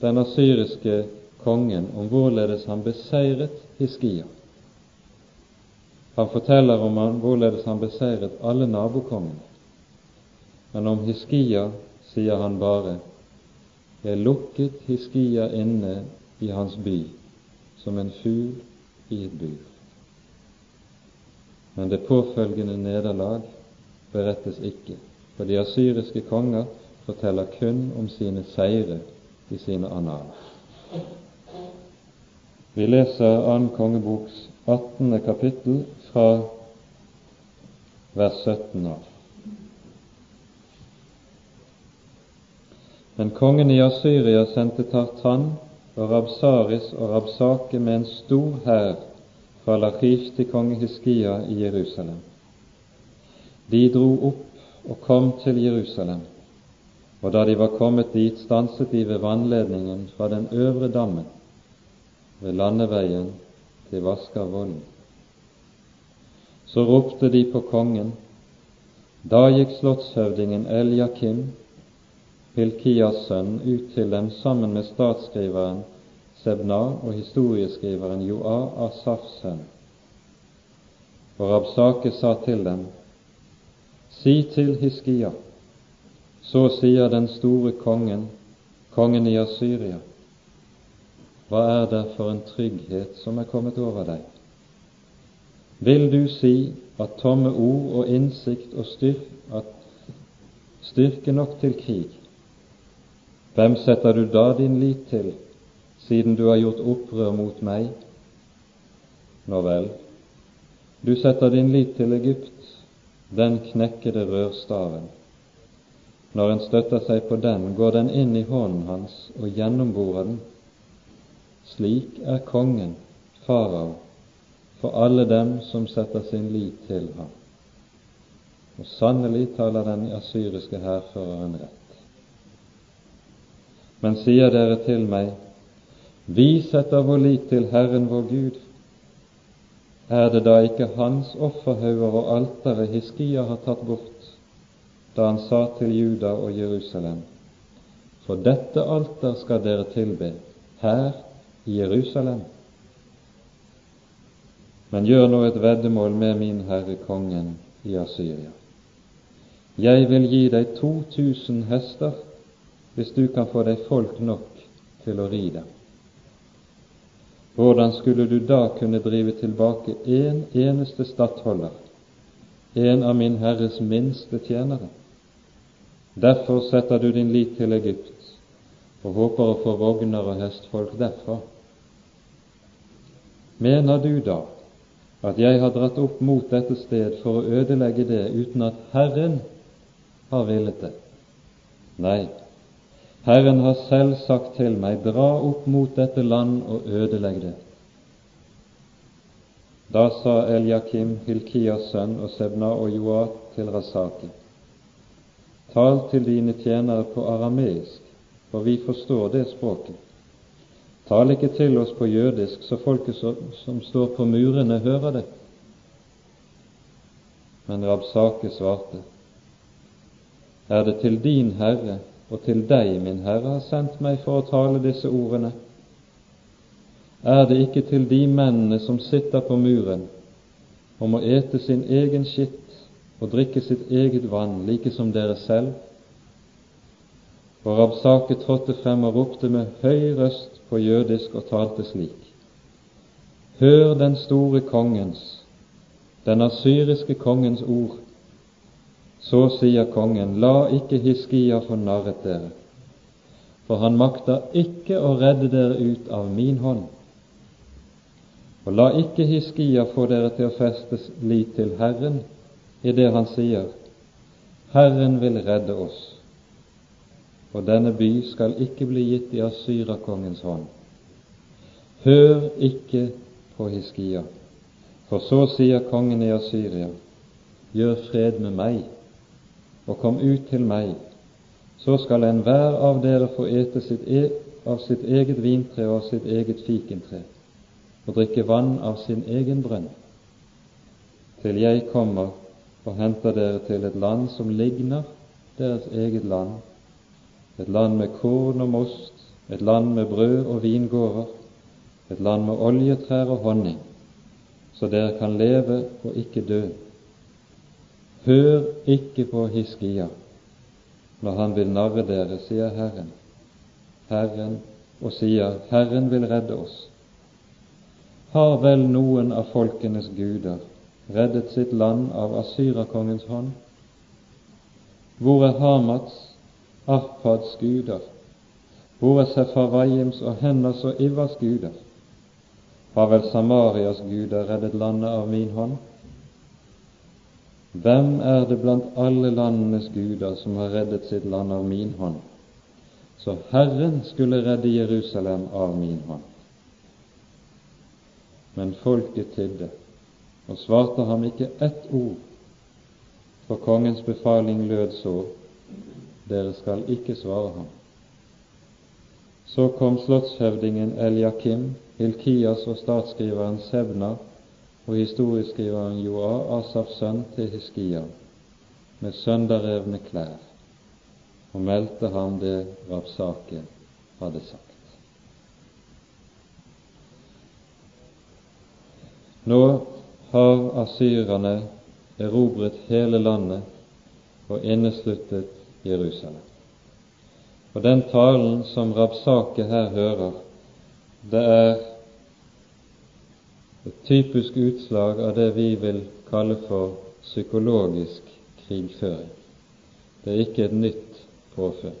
den asyriske kongen om hvorledes han beseiret Hiskia. Han forteller om han, hvorledes han beseiret alle nabokongene. Men om Hiskia sier han bare jeg lukket Hiskia inne i hans by som en fugl i et bur. Men det påfølgende nederlag berettes ikke, for de asyriske konger forteller kun om sine seire i sine annaler. Vi leser annen kongeboks 18. kapittel fra vers 17 av. Men kongen i Asyria sendte Tartan og Rabsaris og Rabsake med en stor hær fra Lachish til konge Hiskia i Jerusalem. De dro opp og kom til Jerusalem, og da de var kommet dit, stanset de ved vannledningen fra den øvre dammen, ved landeveien til Vaskervollen. Så ropte de på kongen. Da gikk slottshøvdingen Eljakim, Hilkias sønn, ut til dem sammen med statsskriveren Sebna og historieskriveren Joa Asafs sønn. Og Rabsake sa til dem, Si til Hiskia, så sier den store kongen, kongen i Asyria, hva er det for en trygghet som er kommet over deg? Vil du si at tomme ord og innsikt og styrk, at styrke nok til krig? Hvem setter du da din lit til, siden du har gjort opprør mot meg? Nå vel, du setter din lit til Egypt, den knekkede rørstaven. Når en støtter seg på den, går den inn i hånden hans og gjennomborer den. Slik er kongen, farao, for alle dem som setter sin lit til ham. Og sannelig taler den asyriske hærføreren rett. Men sier dere til meg, vi setter vår lit til Herren vår Gud, er det da ikke hans offerhauger og altere Hiskia har tatt bort, da han sa til Juda og Jerusalem, for dette alter skal dere tilbe her i Jerusalem? Men gjør nå et veddemål med min herre kongen i Asyria. Jeg vil gi deg 2000 hester hvis du kan få deg folk nok til å ri dem. Hvordan skulle du da kunne drive tilbake en eneste stattholder, en av min herres minste tjenere? Derfor setter du din lit til Egypt og håper å få vogner og hestfolk derfra. Mener du da at jeg har dratt opp mot dette sted for å ødelegge det uten at Herren har villet det? Nei, Herren har selv sagt til meg, dra opp mot dette land og ødelegg det. Da sa Eljakim, Hilkias sønn, og Sebna og Joat til Rasaki, tal til dine tjenere på arameisk, for vi forstår det språket. Tal ikke til oss på jødisk, så folket som står på murene, hører det. Men Rabsake svarte, Er det til din Herre og til deg min Herre har sendt meg for å tale disse ordene? Er det ikke til de mennene som sitter på muren og må ete sin egen skitt og drikke sitt eget vann, like som dere selv? Og Rabsake trådte frem og ropte med høy røst på jødisk og talte slik. Hør den store kongens, den asyriske kongens ord. Så sier kongen, la ikke Hiskia få narret dere, for han makter ikke å redde dere ut av min hånd. Og la ikke Hiskia få dere til å feste lit til Herren i det han sier, Herren vil redde oss. Og denne by skal ikke bli gitt i Asyrakongens hånd. Hør ikke på Hiskia, for så sier kongen i Asyria, gjør fred med meg, og kom ut til meg, så skal enhver av dere få ete sitt e av sitt eget vintre og av sitt eget fikentre, og drikke vann av sin egen brønn, til jeg kommer og henter dere til et land som ligner deres eget land, et land med korn og most, et land med brød og vingårder, et land med oljetrær og honning, så dere kan leve og ikke dø. Hør ikke på Hiskia når han vil narre dere, sier Herren, Herren, og sier, Herren vil redde oss. Har vel noen av folkenes guder reddet sitt land av Asyrakongens hånd? Hvor er Hamats, Arpads guder? både Sefarvaims og Hennas og Ivas guder? Har vel Samarias guder reddet landet av min hånd? Hvem er det blant alle landenes guder som har reddet sitt land av min hånd? Så Herren skulle redde Jerusalem av min hånd. Men folket tidde og svarte ham ikke ett ord for kongens befaling lød så:" Dere skal ikke svare ham. Så kom slottshøvdingen Eliakim, Hilkias og statsskriveren Sebna og historieskriveren Joa, Asafs sønn, til Hiskia med sønderrevne klær og meldte ham det Rapsake hadde sagt. Nå har asyrerne erobret hele landet og innesluttet Jerusalem. Og den talen som Rabsake her hører, det er et typisk utslag av det vi vil kalle for psykologisk krigføring. Det er ikke et nytt påfunn.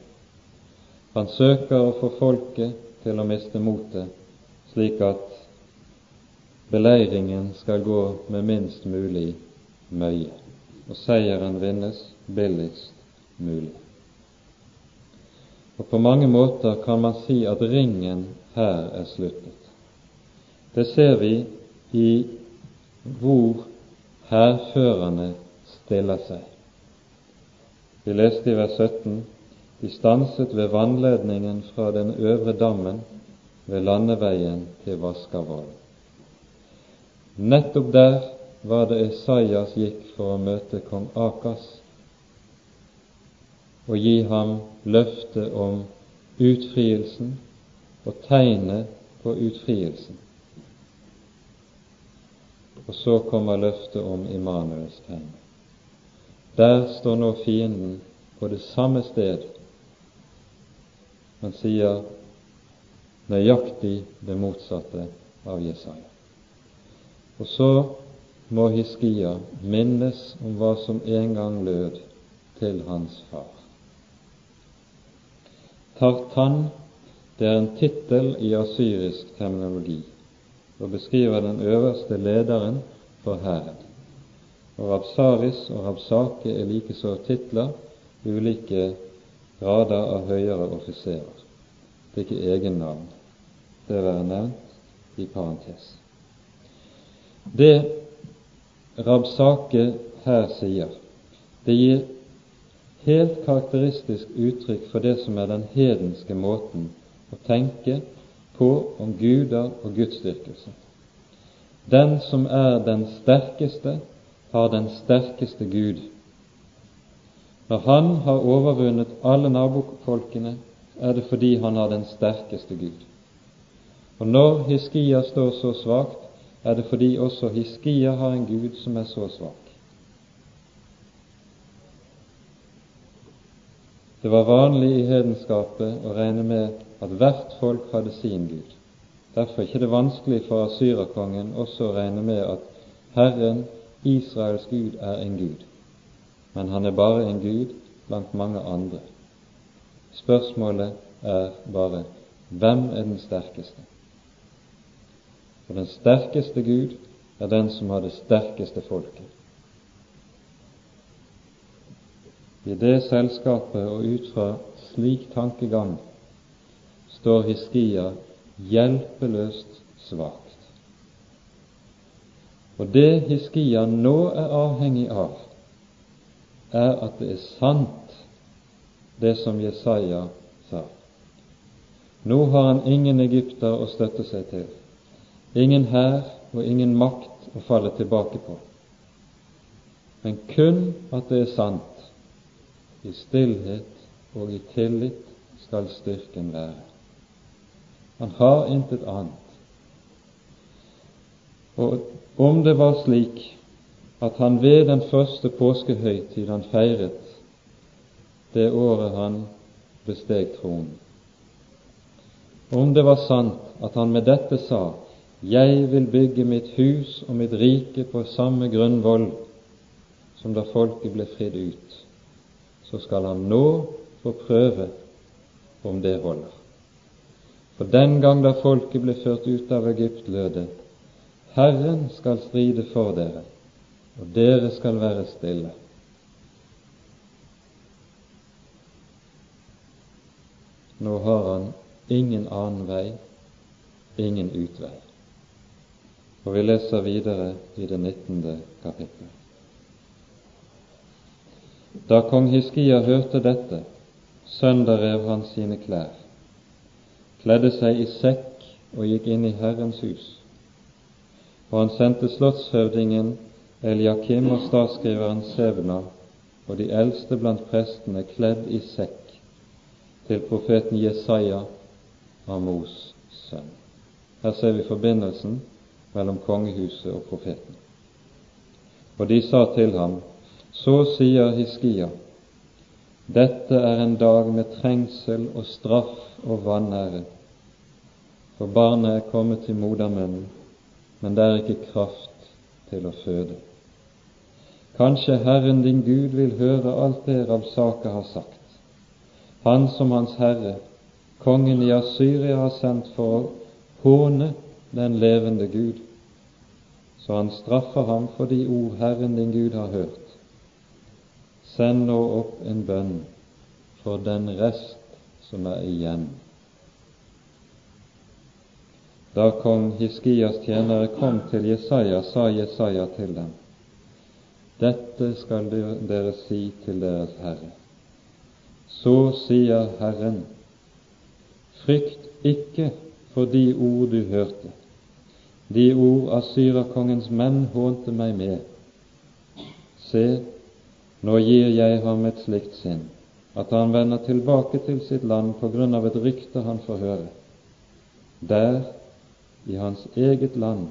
Han søker å få folket til å miste motet, slik at beleiringen skal gå med minst mulig møye, og seieren vinnes billigst mulig. Og På mange måter kan man si at ringen her er sluttet. Det ser vi i hvor hærførerne stiller seg. Vi leste i vers 17 de stanset ved vannledningen fra den øvre dammen ved landeveien til Vaskavollen. Nettopp der var det Esaias gikk for å møte kong Akas og gi ham løftet om utfrielsen og tegnet på utfrielsen. Og så kommer løftet om Immanuels tegn. Der står nå fienden på det samme sted. Han sier nøyaktig det motsatte av Jesaja. Og så må Hiskia minnes om hva som en gang lød til hans far. Tartan det er en tittel i asyrisk terminologi og beskriver den øverste lederen for hæren. Og Rabsaris og Rabsake er likeså titler ulike grader av høyere offiserer. Det er ikke egennavn. Det være nevnt i parentes. Det Rabsake her sier, det gir helt karakteristisk uttrykk for det som er den hedenske måten å tenke på om guder og gudsdyrkelse. Den som er den sterkeste, har den sterkeste Gud. Når han har overvunnet alle nabofolkene, er det fordi han har den sterkeste Gud. Og når Hiskia står så svakt, er det fordi også Hiskia har en Gud som er så svak. Det var vanlig i hedenskapet å regne med at hvert folk hadde sin Gud. Derfor er det ikke vanskelig for asyrerkongen også å regne med at Herren, Israels Gud, er en Gud, men han er bare en Gud blant mange andre. Spørsmålet er bare hvem er den sterkeste? For den sterkeste Gud er den som har det sterkeste folket. I det selskapet og ut fra slik tankegang står Hiskia hjelpeløst svakt. Og det Hiskia nå er avhengig av, er at det er sant, det som Jesaja sa. Nå har han ingen egypter å støtte seg til, ingen hær og ingen makt å falle tilbake på, men kun at det er sant. I stillhet og i tillit skal styrken være. Han har intet annet. Og om det var slik at han ved den første påskehøytid han feiret det året han besteg tronen, om det var sant at han med dette sa jeg vil bygge mitt hus og mitt rike på samme grunnvoll som da folket ble fridd ut, så skal han nå få prøve om det holder. For den gang da folket ble ført ut av Egypt, lød det Herren skal stride for dere, og dere skal være stille. Nå har han ingen annen vei, ingen utvei. Og vi leser videre i det 19. kapittel. Da kong Hiskia hørte dette, sønderrev han sine klær, kledde seg i sekk og gikk inn i Herrens hus. Og han sendte slottshøvdingen Eliakim og statsskriveren Sebna og de eldste blant prestene kledd i sekk til profeten Jesaja Amos sønn. Her ser vi forbindelsen mellom kongehuset og profeten. Og de sa til ham, så sier Hiskia, dette er en dag med trengsel og straff og vanære, for barnet er kommet til modermunnen, men det er ikke kraft til å føde. Kanskje Herren din Gud vil høre alt det Rabsake har sagt, han som Hans Herre kongen i Asyria har sendt for å håne den levende Gud, så han straffer ham for de ord Herren din Gud har hørt. Send nå opp en bønn for den rest som er igjen. Da kong Hiskias tjenere kom til Jesaja, sa Jesaja til dem, Dette skal dere si til deres Herre. Så sier Herren, Frykt ikke for de ord du hørte, de ord asyrerkongens menn hånte meg med. Se, nå gir jeg ham et slikt sinn, at han vender tilbake til sitt land på grunn av et rykte han får høre. Der, i hans eget land,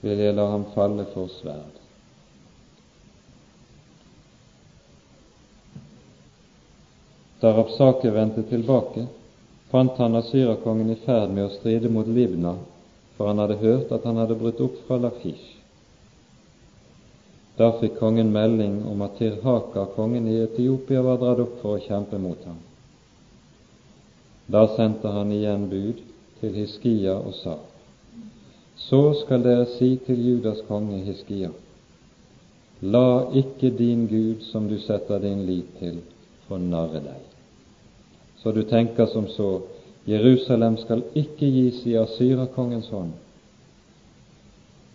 vil jeg la ham falle for sverd. Da Rapsake vendte tilbake, fant han asyrakongen i ferd med å stride mot Libna, for han hadde hørt at han hadde brutt opp fra Lakish. Da fikk kongen melding om at Tirhaka, kongen i Etiopia, var dratt opp for å kjempe mot ham. Da sendte han igjen bud til Hiskia og sa:" Så skal dere si til Judas konge Hiskia:" La ikke din Gud, som du setter din lit til, fornarre deg så du tenker som så Jerusalem skal ikke gis i Asyrakongens hånd.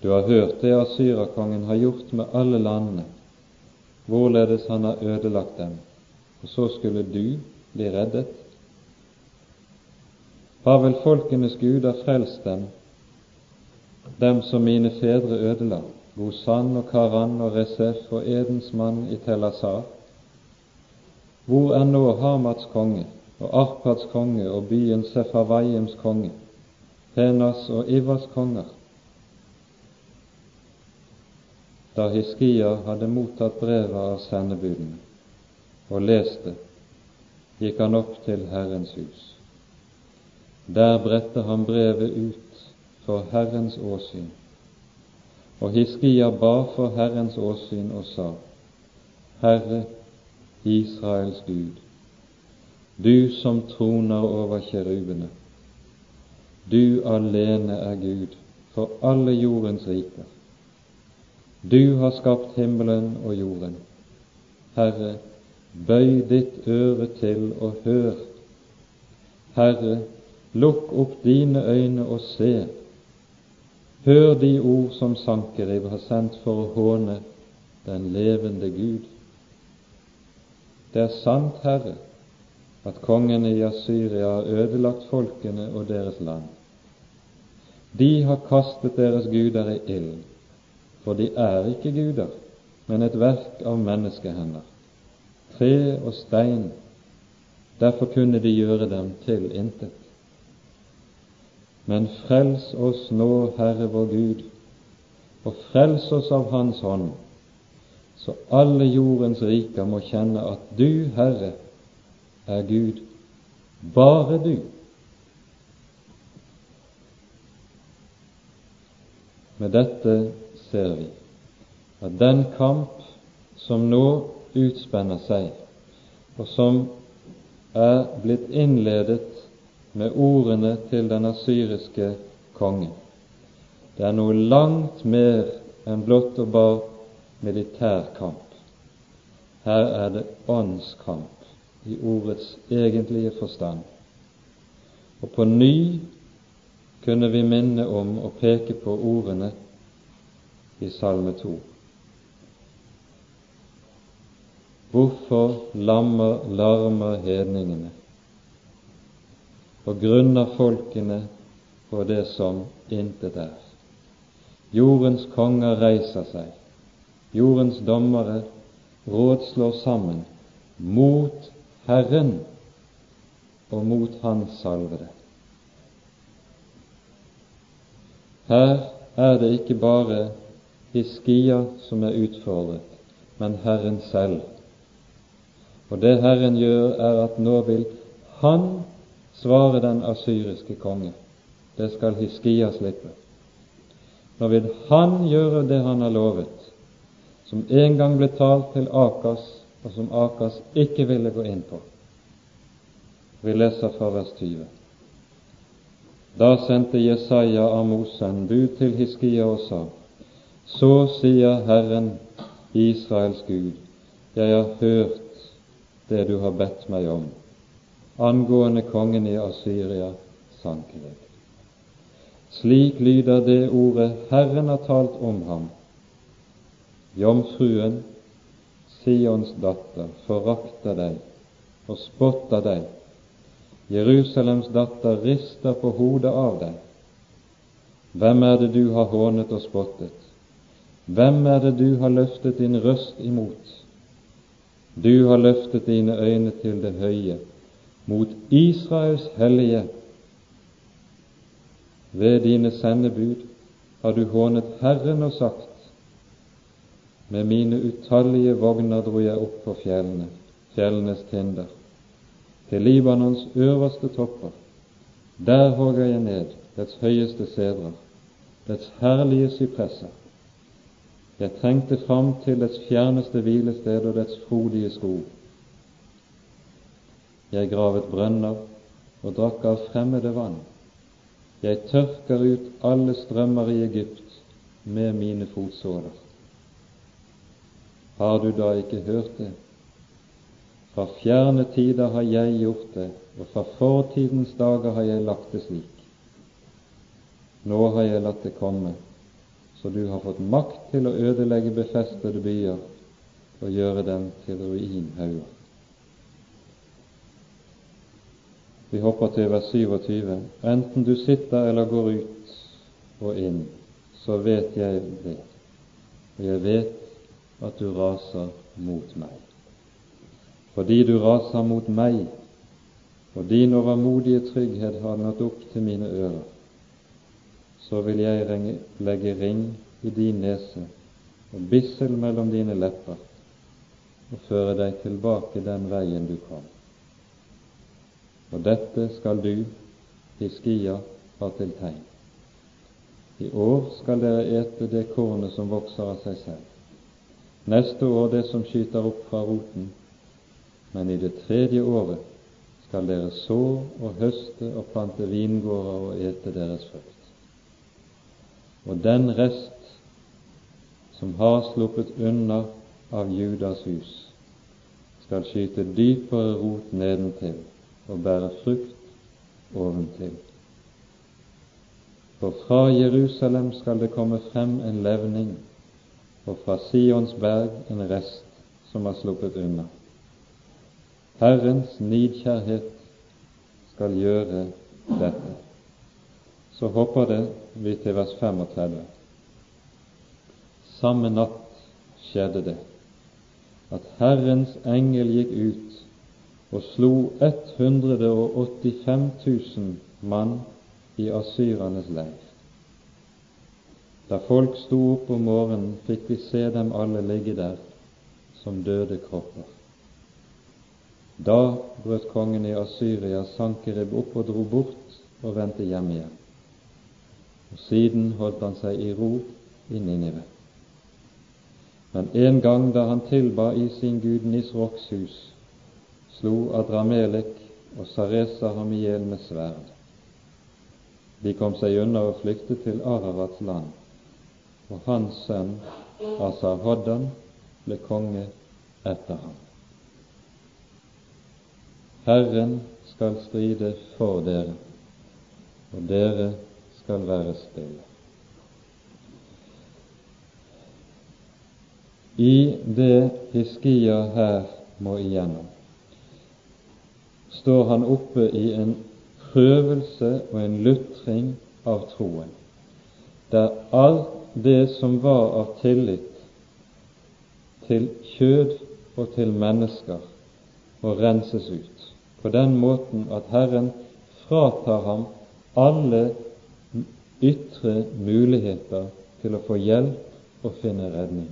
Du har hørt det asyrakongen har gjort med alle landene, hvorledes han har ødelagt dem, og så skulle du bli reddet. Har vel folkenes Gud har frelst dem, dem som mine fedre ødela, Gosan og Karan og Resef og Edens mann i Telasar? Hvor er nå Hamats konge, og Arpads konge og byen Sefarvaims konge, Henas og Ivas konger. Da Hiskia hadde mottatt brevet av sendebudene og leste, gikk han opp til Herrens hus. Der bredte han brevet ut for Herrens åsyn, og Hiskia ba for Herrens åsyn og sa, Herre, Israels Gud, du som troner over kjerubene. Du alene er Gud for alle jordens riker. Du har skapt himmelen og jorden. Herre, bøy ditt øre til og hør. Herre, lukk opp dine øyne og se. Hør de ord som Sankerib har sendt for å håne den levende Gud. Det er sant, Herre, at kongene i Asyria har ødelagt folkene og deres land. De har kastet deres guder i ild, for de er ikke guder, men et verk av menneskehender, tre og stein. Derfor kunne de gjøre dem til intet. Men frels oss nå, Herre vår Gud, og frels oss av Hans hånd, så alle jordens riker må kjenne at du, Herre, er Gud, bare du. Med dette ser vi at den kamp som nå utspenner seg, og som er blitt innledet med ordene til den asyriske kongen, det er noe langt mer enn blott og bar militærkamp. Her er det åndskamp i ordets egentlige forstand. Og på ny kunne vi minne om og peke på ordene i Salme 2. Hvorfor lammer, larmer hedningene og grunner folkene på det som intet er? Jordens konger reiser seg, jordens dommere rådslår sammen mot Herren og mot Hans salvede. Her er det ikke bare Hiskia som er utfordret, men Herren selv. Og det Herren gjør, er at nå vil Han svare den asyriske konge. Det skal Hiskia slippe. Nå vil Han gjøre det Han har lovet som en gang ble talt til Akas, og som Akas ikke ville gå inn på. Vi leser fra vers 20. Da sendte Jesaja Amosen bud til Hiskia og sa:" Så sier Herren, Israels Gud, jeg har hørt det du har bedt meg om angående kongen i Asyria, Sankerib. Slik lyder det ordet Herren har talt om ham Jomfruen, Sions datter, forakter deg og spotter deg. Jerusalems datter rister på hodet av deg. Hvem er det du har hånet og spottet? Hvem er det du har løftet din røst imot? Du har løftet dine øyne til det høye, mot Israels hellige. Ved dine sendebud har du hånet Herren og sagt:" Med mine utallige vogner dro jeg opp på fjellene, fjellenes tinder, til Libanons øverste topper. Der hogger jeg ned dets høyeste sedrer, dets herlige sypresser. Jeg trengte fram til dets fjerneste hvilested og dets frodige skog. Jeg gravet brønner og drakk av fremmede vann. Jeg tørker ut alle strømmer i Egypt med mine fotsåler. Har du da ikke hørt det? Fra fjerne tider har jeg gjort det, og fra fortidens dager har jeg lagt det slik. Nå har jeg latt det komme, så du har fått makt til å ødelegge befestede byer og gjøre dem til ruinhauger. Vi hopper til vers 27. Enten du sitter eller går ut og inn, så vet jeg det. Og jeg vet at du raser mot meg. Fordi du raser mot meg, og din overmodige trygghet har nådd opp til mine ører, så vil jeg legge ring i din nese og bissel mellom dine lepper og føre deg tilbake den veien du kom. Og dette skal du, Hiskia, ha til tegn. I år skal dere ete det kornet som vokser av seg selv neste år det som skyter opp fra roten, men i det tredje året skal dere så og høste og plante vingårder og ete deres frukt. Og den rest som har sluppet unna av Judas hus, skal skyte dypere rot nedentil og bære frukt oventil. For fra Jerusalem skal det komme frem en levning, og fra Sions berg en rest som har sluppet unna. Herrens nidkjærhet skal gjøre dette. Så hopper det vi til vers 35. Samme natt skjedde det at Herrens engel gikk ut og slo 185 000 mann i asyrernes leir. Da folk sto opp om morgenen, fikk de se dem alle ligge der som døde kropper. Da brøt kongen i Asyria Sankerib opp og dro bort og vendte hjem igjen. Og siden holdt han seg i ro i Ninive. Men en gang da han tilba i sin gud Nisroks hus, slo Adramelek og Saresa ham i hjel med sverd. De kom seg unna og flyktet til Ararats land, og hans sønn Asarhoddan ble konge etter ham. Herren skal stride for dere, og dere skal være stille. I det Hiskia her må igjennom, står han oppe i en prøvelse og en lutring av troen, der alt det som var av tillit til kjød og til mennesker, må renses ut på den måten at Herren fratar ham alle ytre muligheter til å få hjelp og finne redning,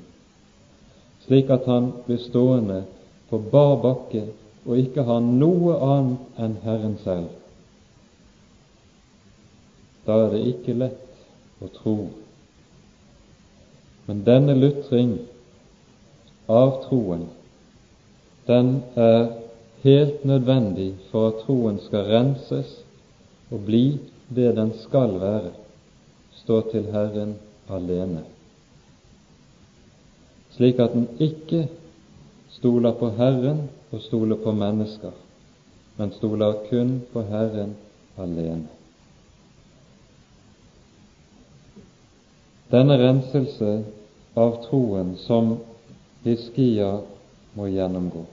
slik at han blir stående på bar bakke og ikke har noe annet enn Herren selv. Da er det ikke lett å tro. Men denne lutring av troen, den er helt nødvendig for at troen skal renses og bli det den skal være, stå til Herren alene, slik at den ikke stoler på Herren og stoler på mennesker, men stoler kun på Herren alene. Denne renselse av troen som Hiskia må gjennomgå,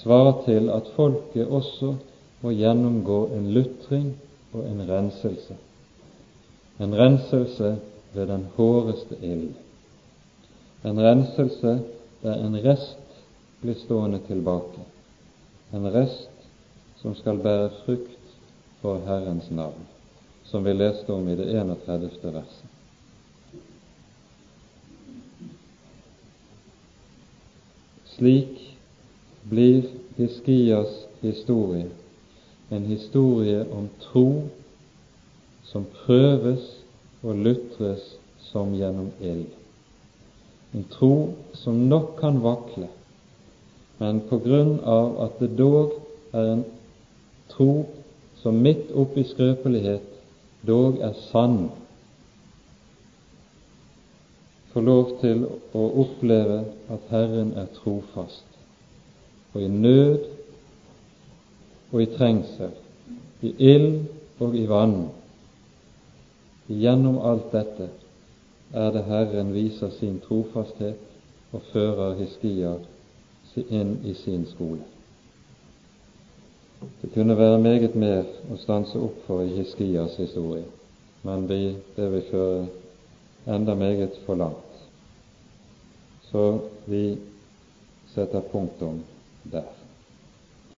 svarer til at folket også må gjennomgå en lutring og en renselse. En renselse ved den håreste ild. En renselse der en rest blir stående tilbake. En rest som skal bære frukt for Herrens navn, som vi leste om i det 31. verset. Slik blir Hiskias historie en historie om tro som prøves og lutres som gjennom ild. En tro som nok kan vakle, men på grunn av at det dog er en tro som midt oppi skrøpelighet dog er sann, få lov til å oppleve at Herren er trofast. Og i nød og i trengsel, i ild og i vann, gjennom alt dette er det Herren viser sin trofasthet og fører Hiskia inn i sin skole. Det kunne være meget mer å stanse opp for i Hiskias historie, men det vil føre enda meget for langt. Så vi setter punktum der.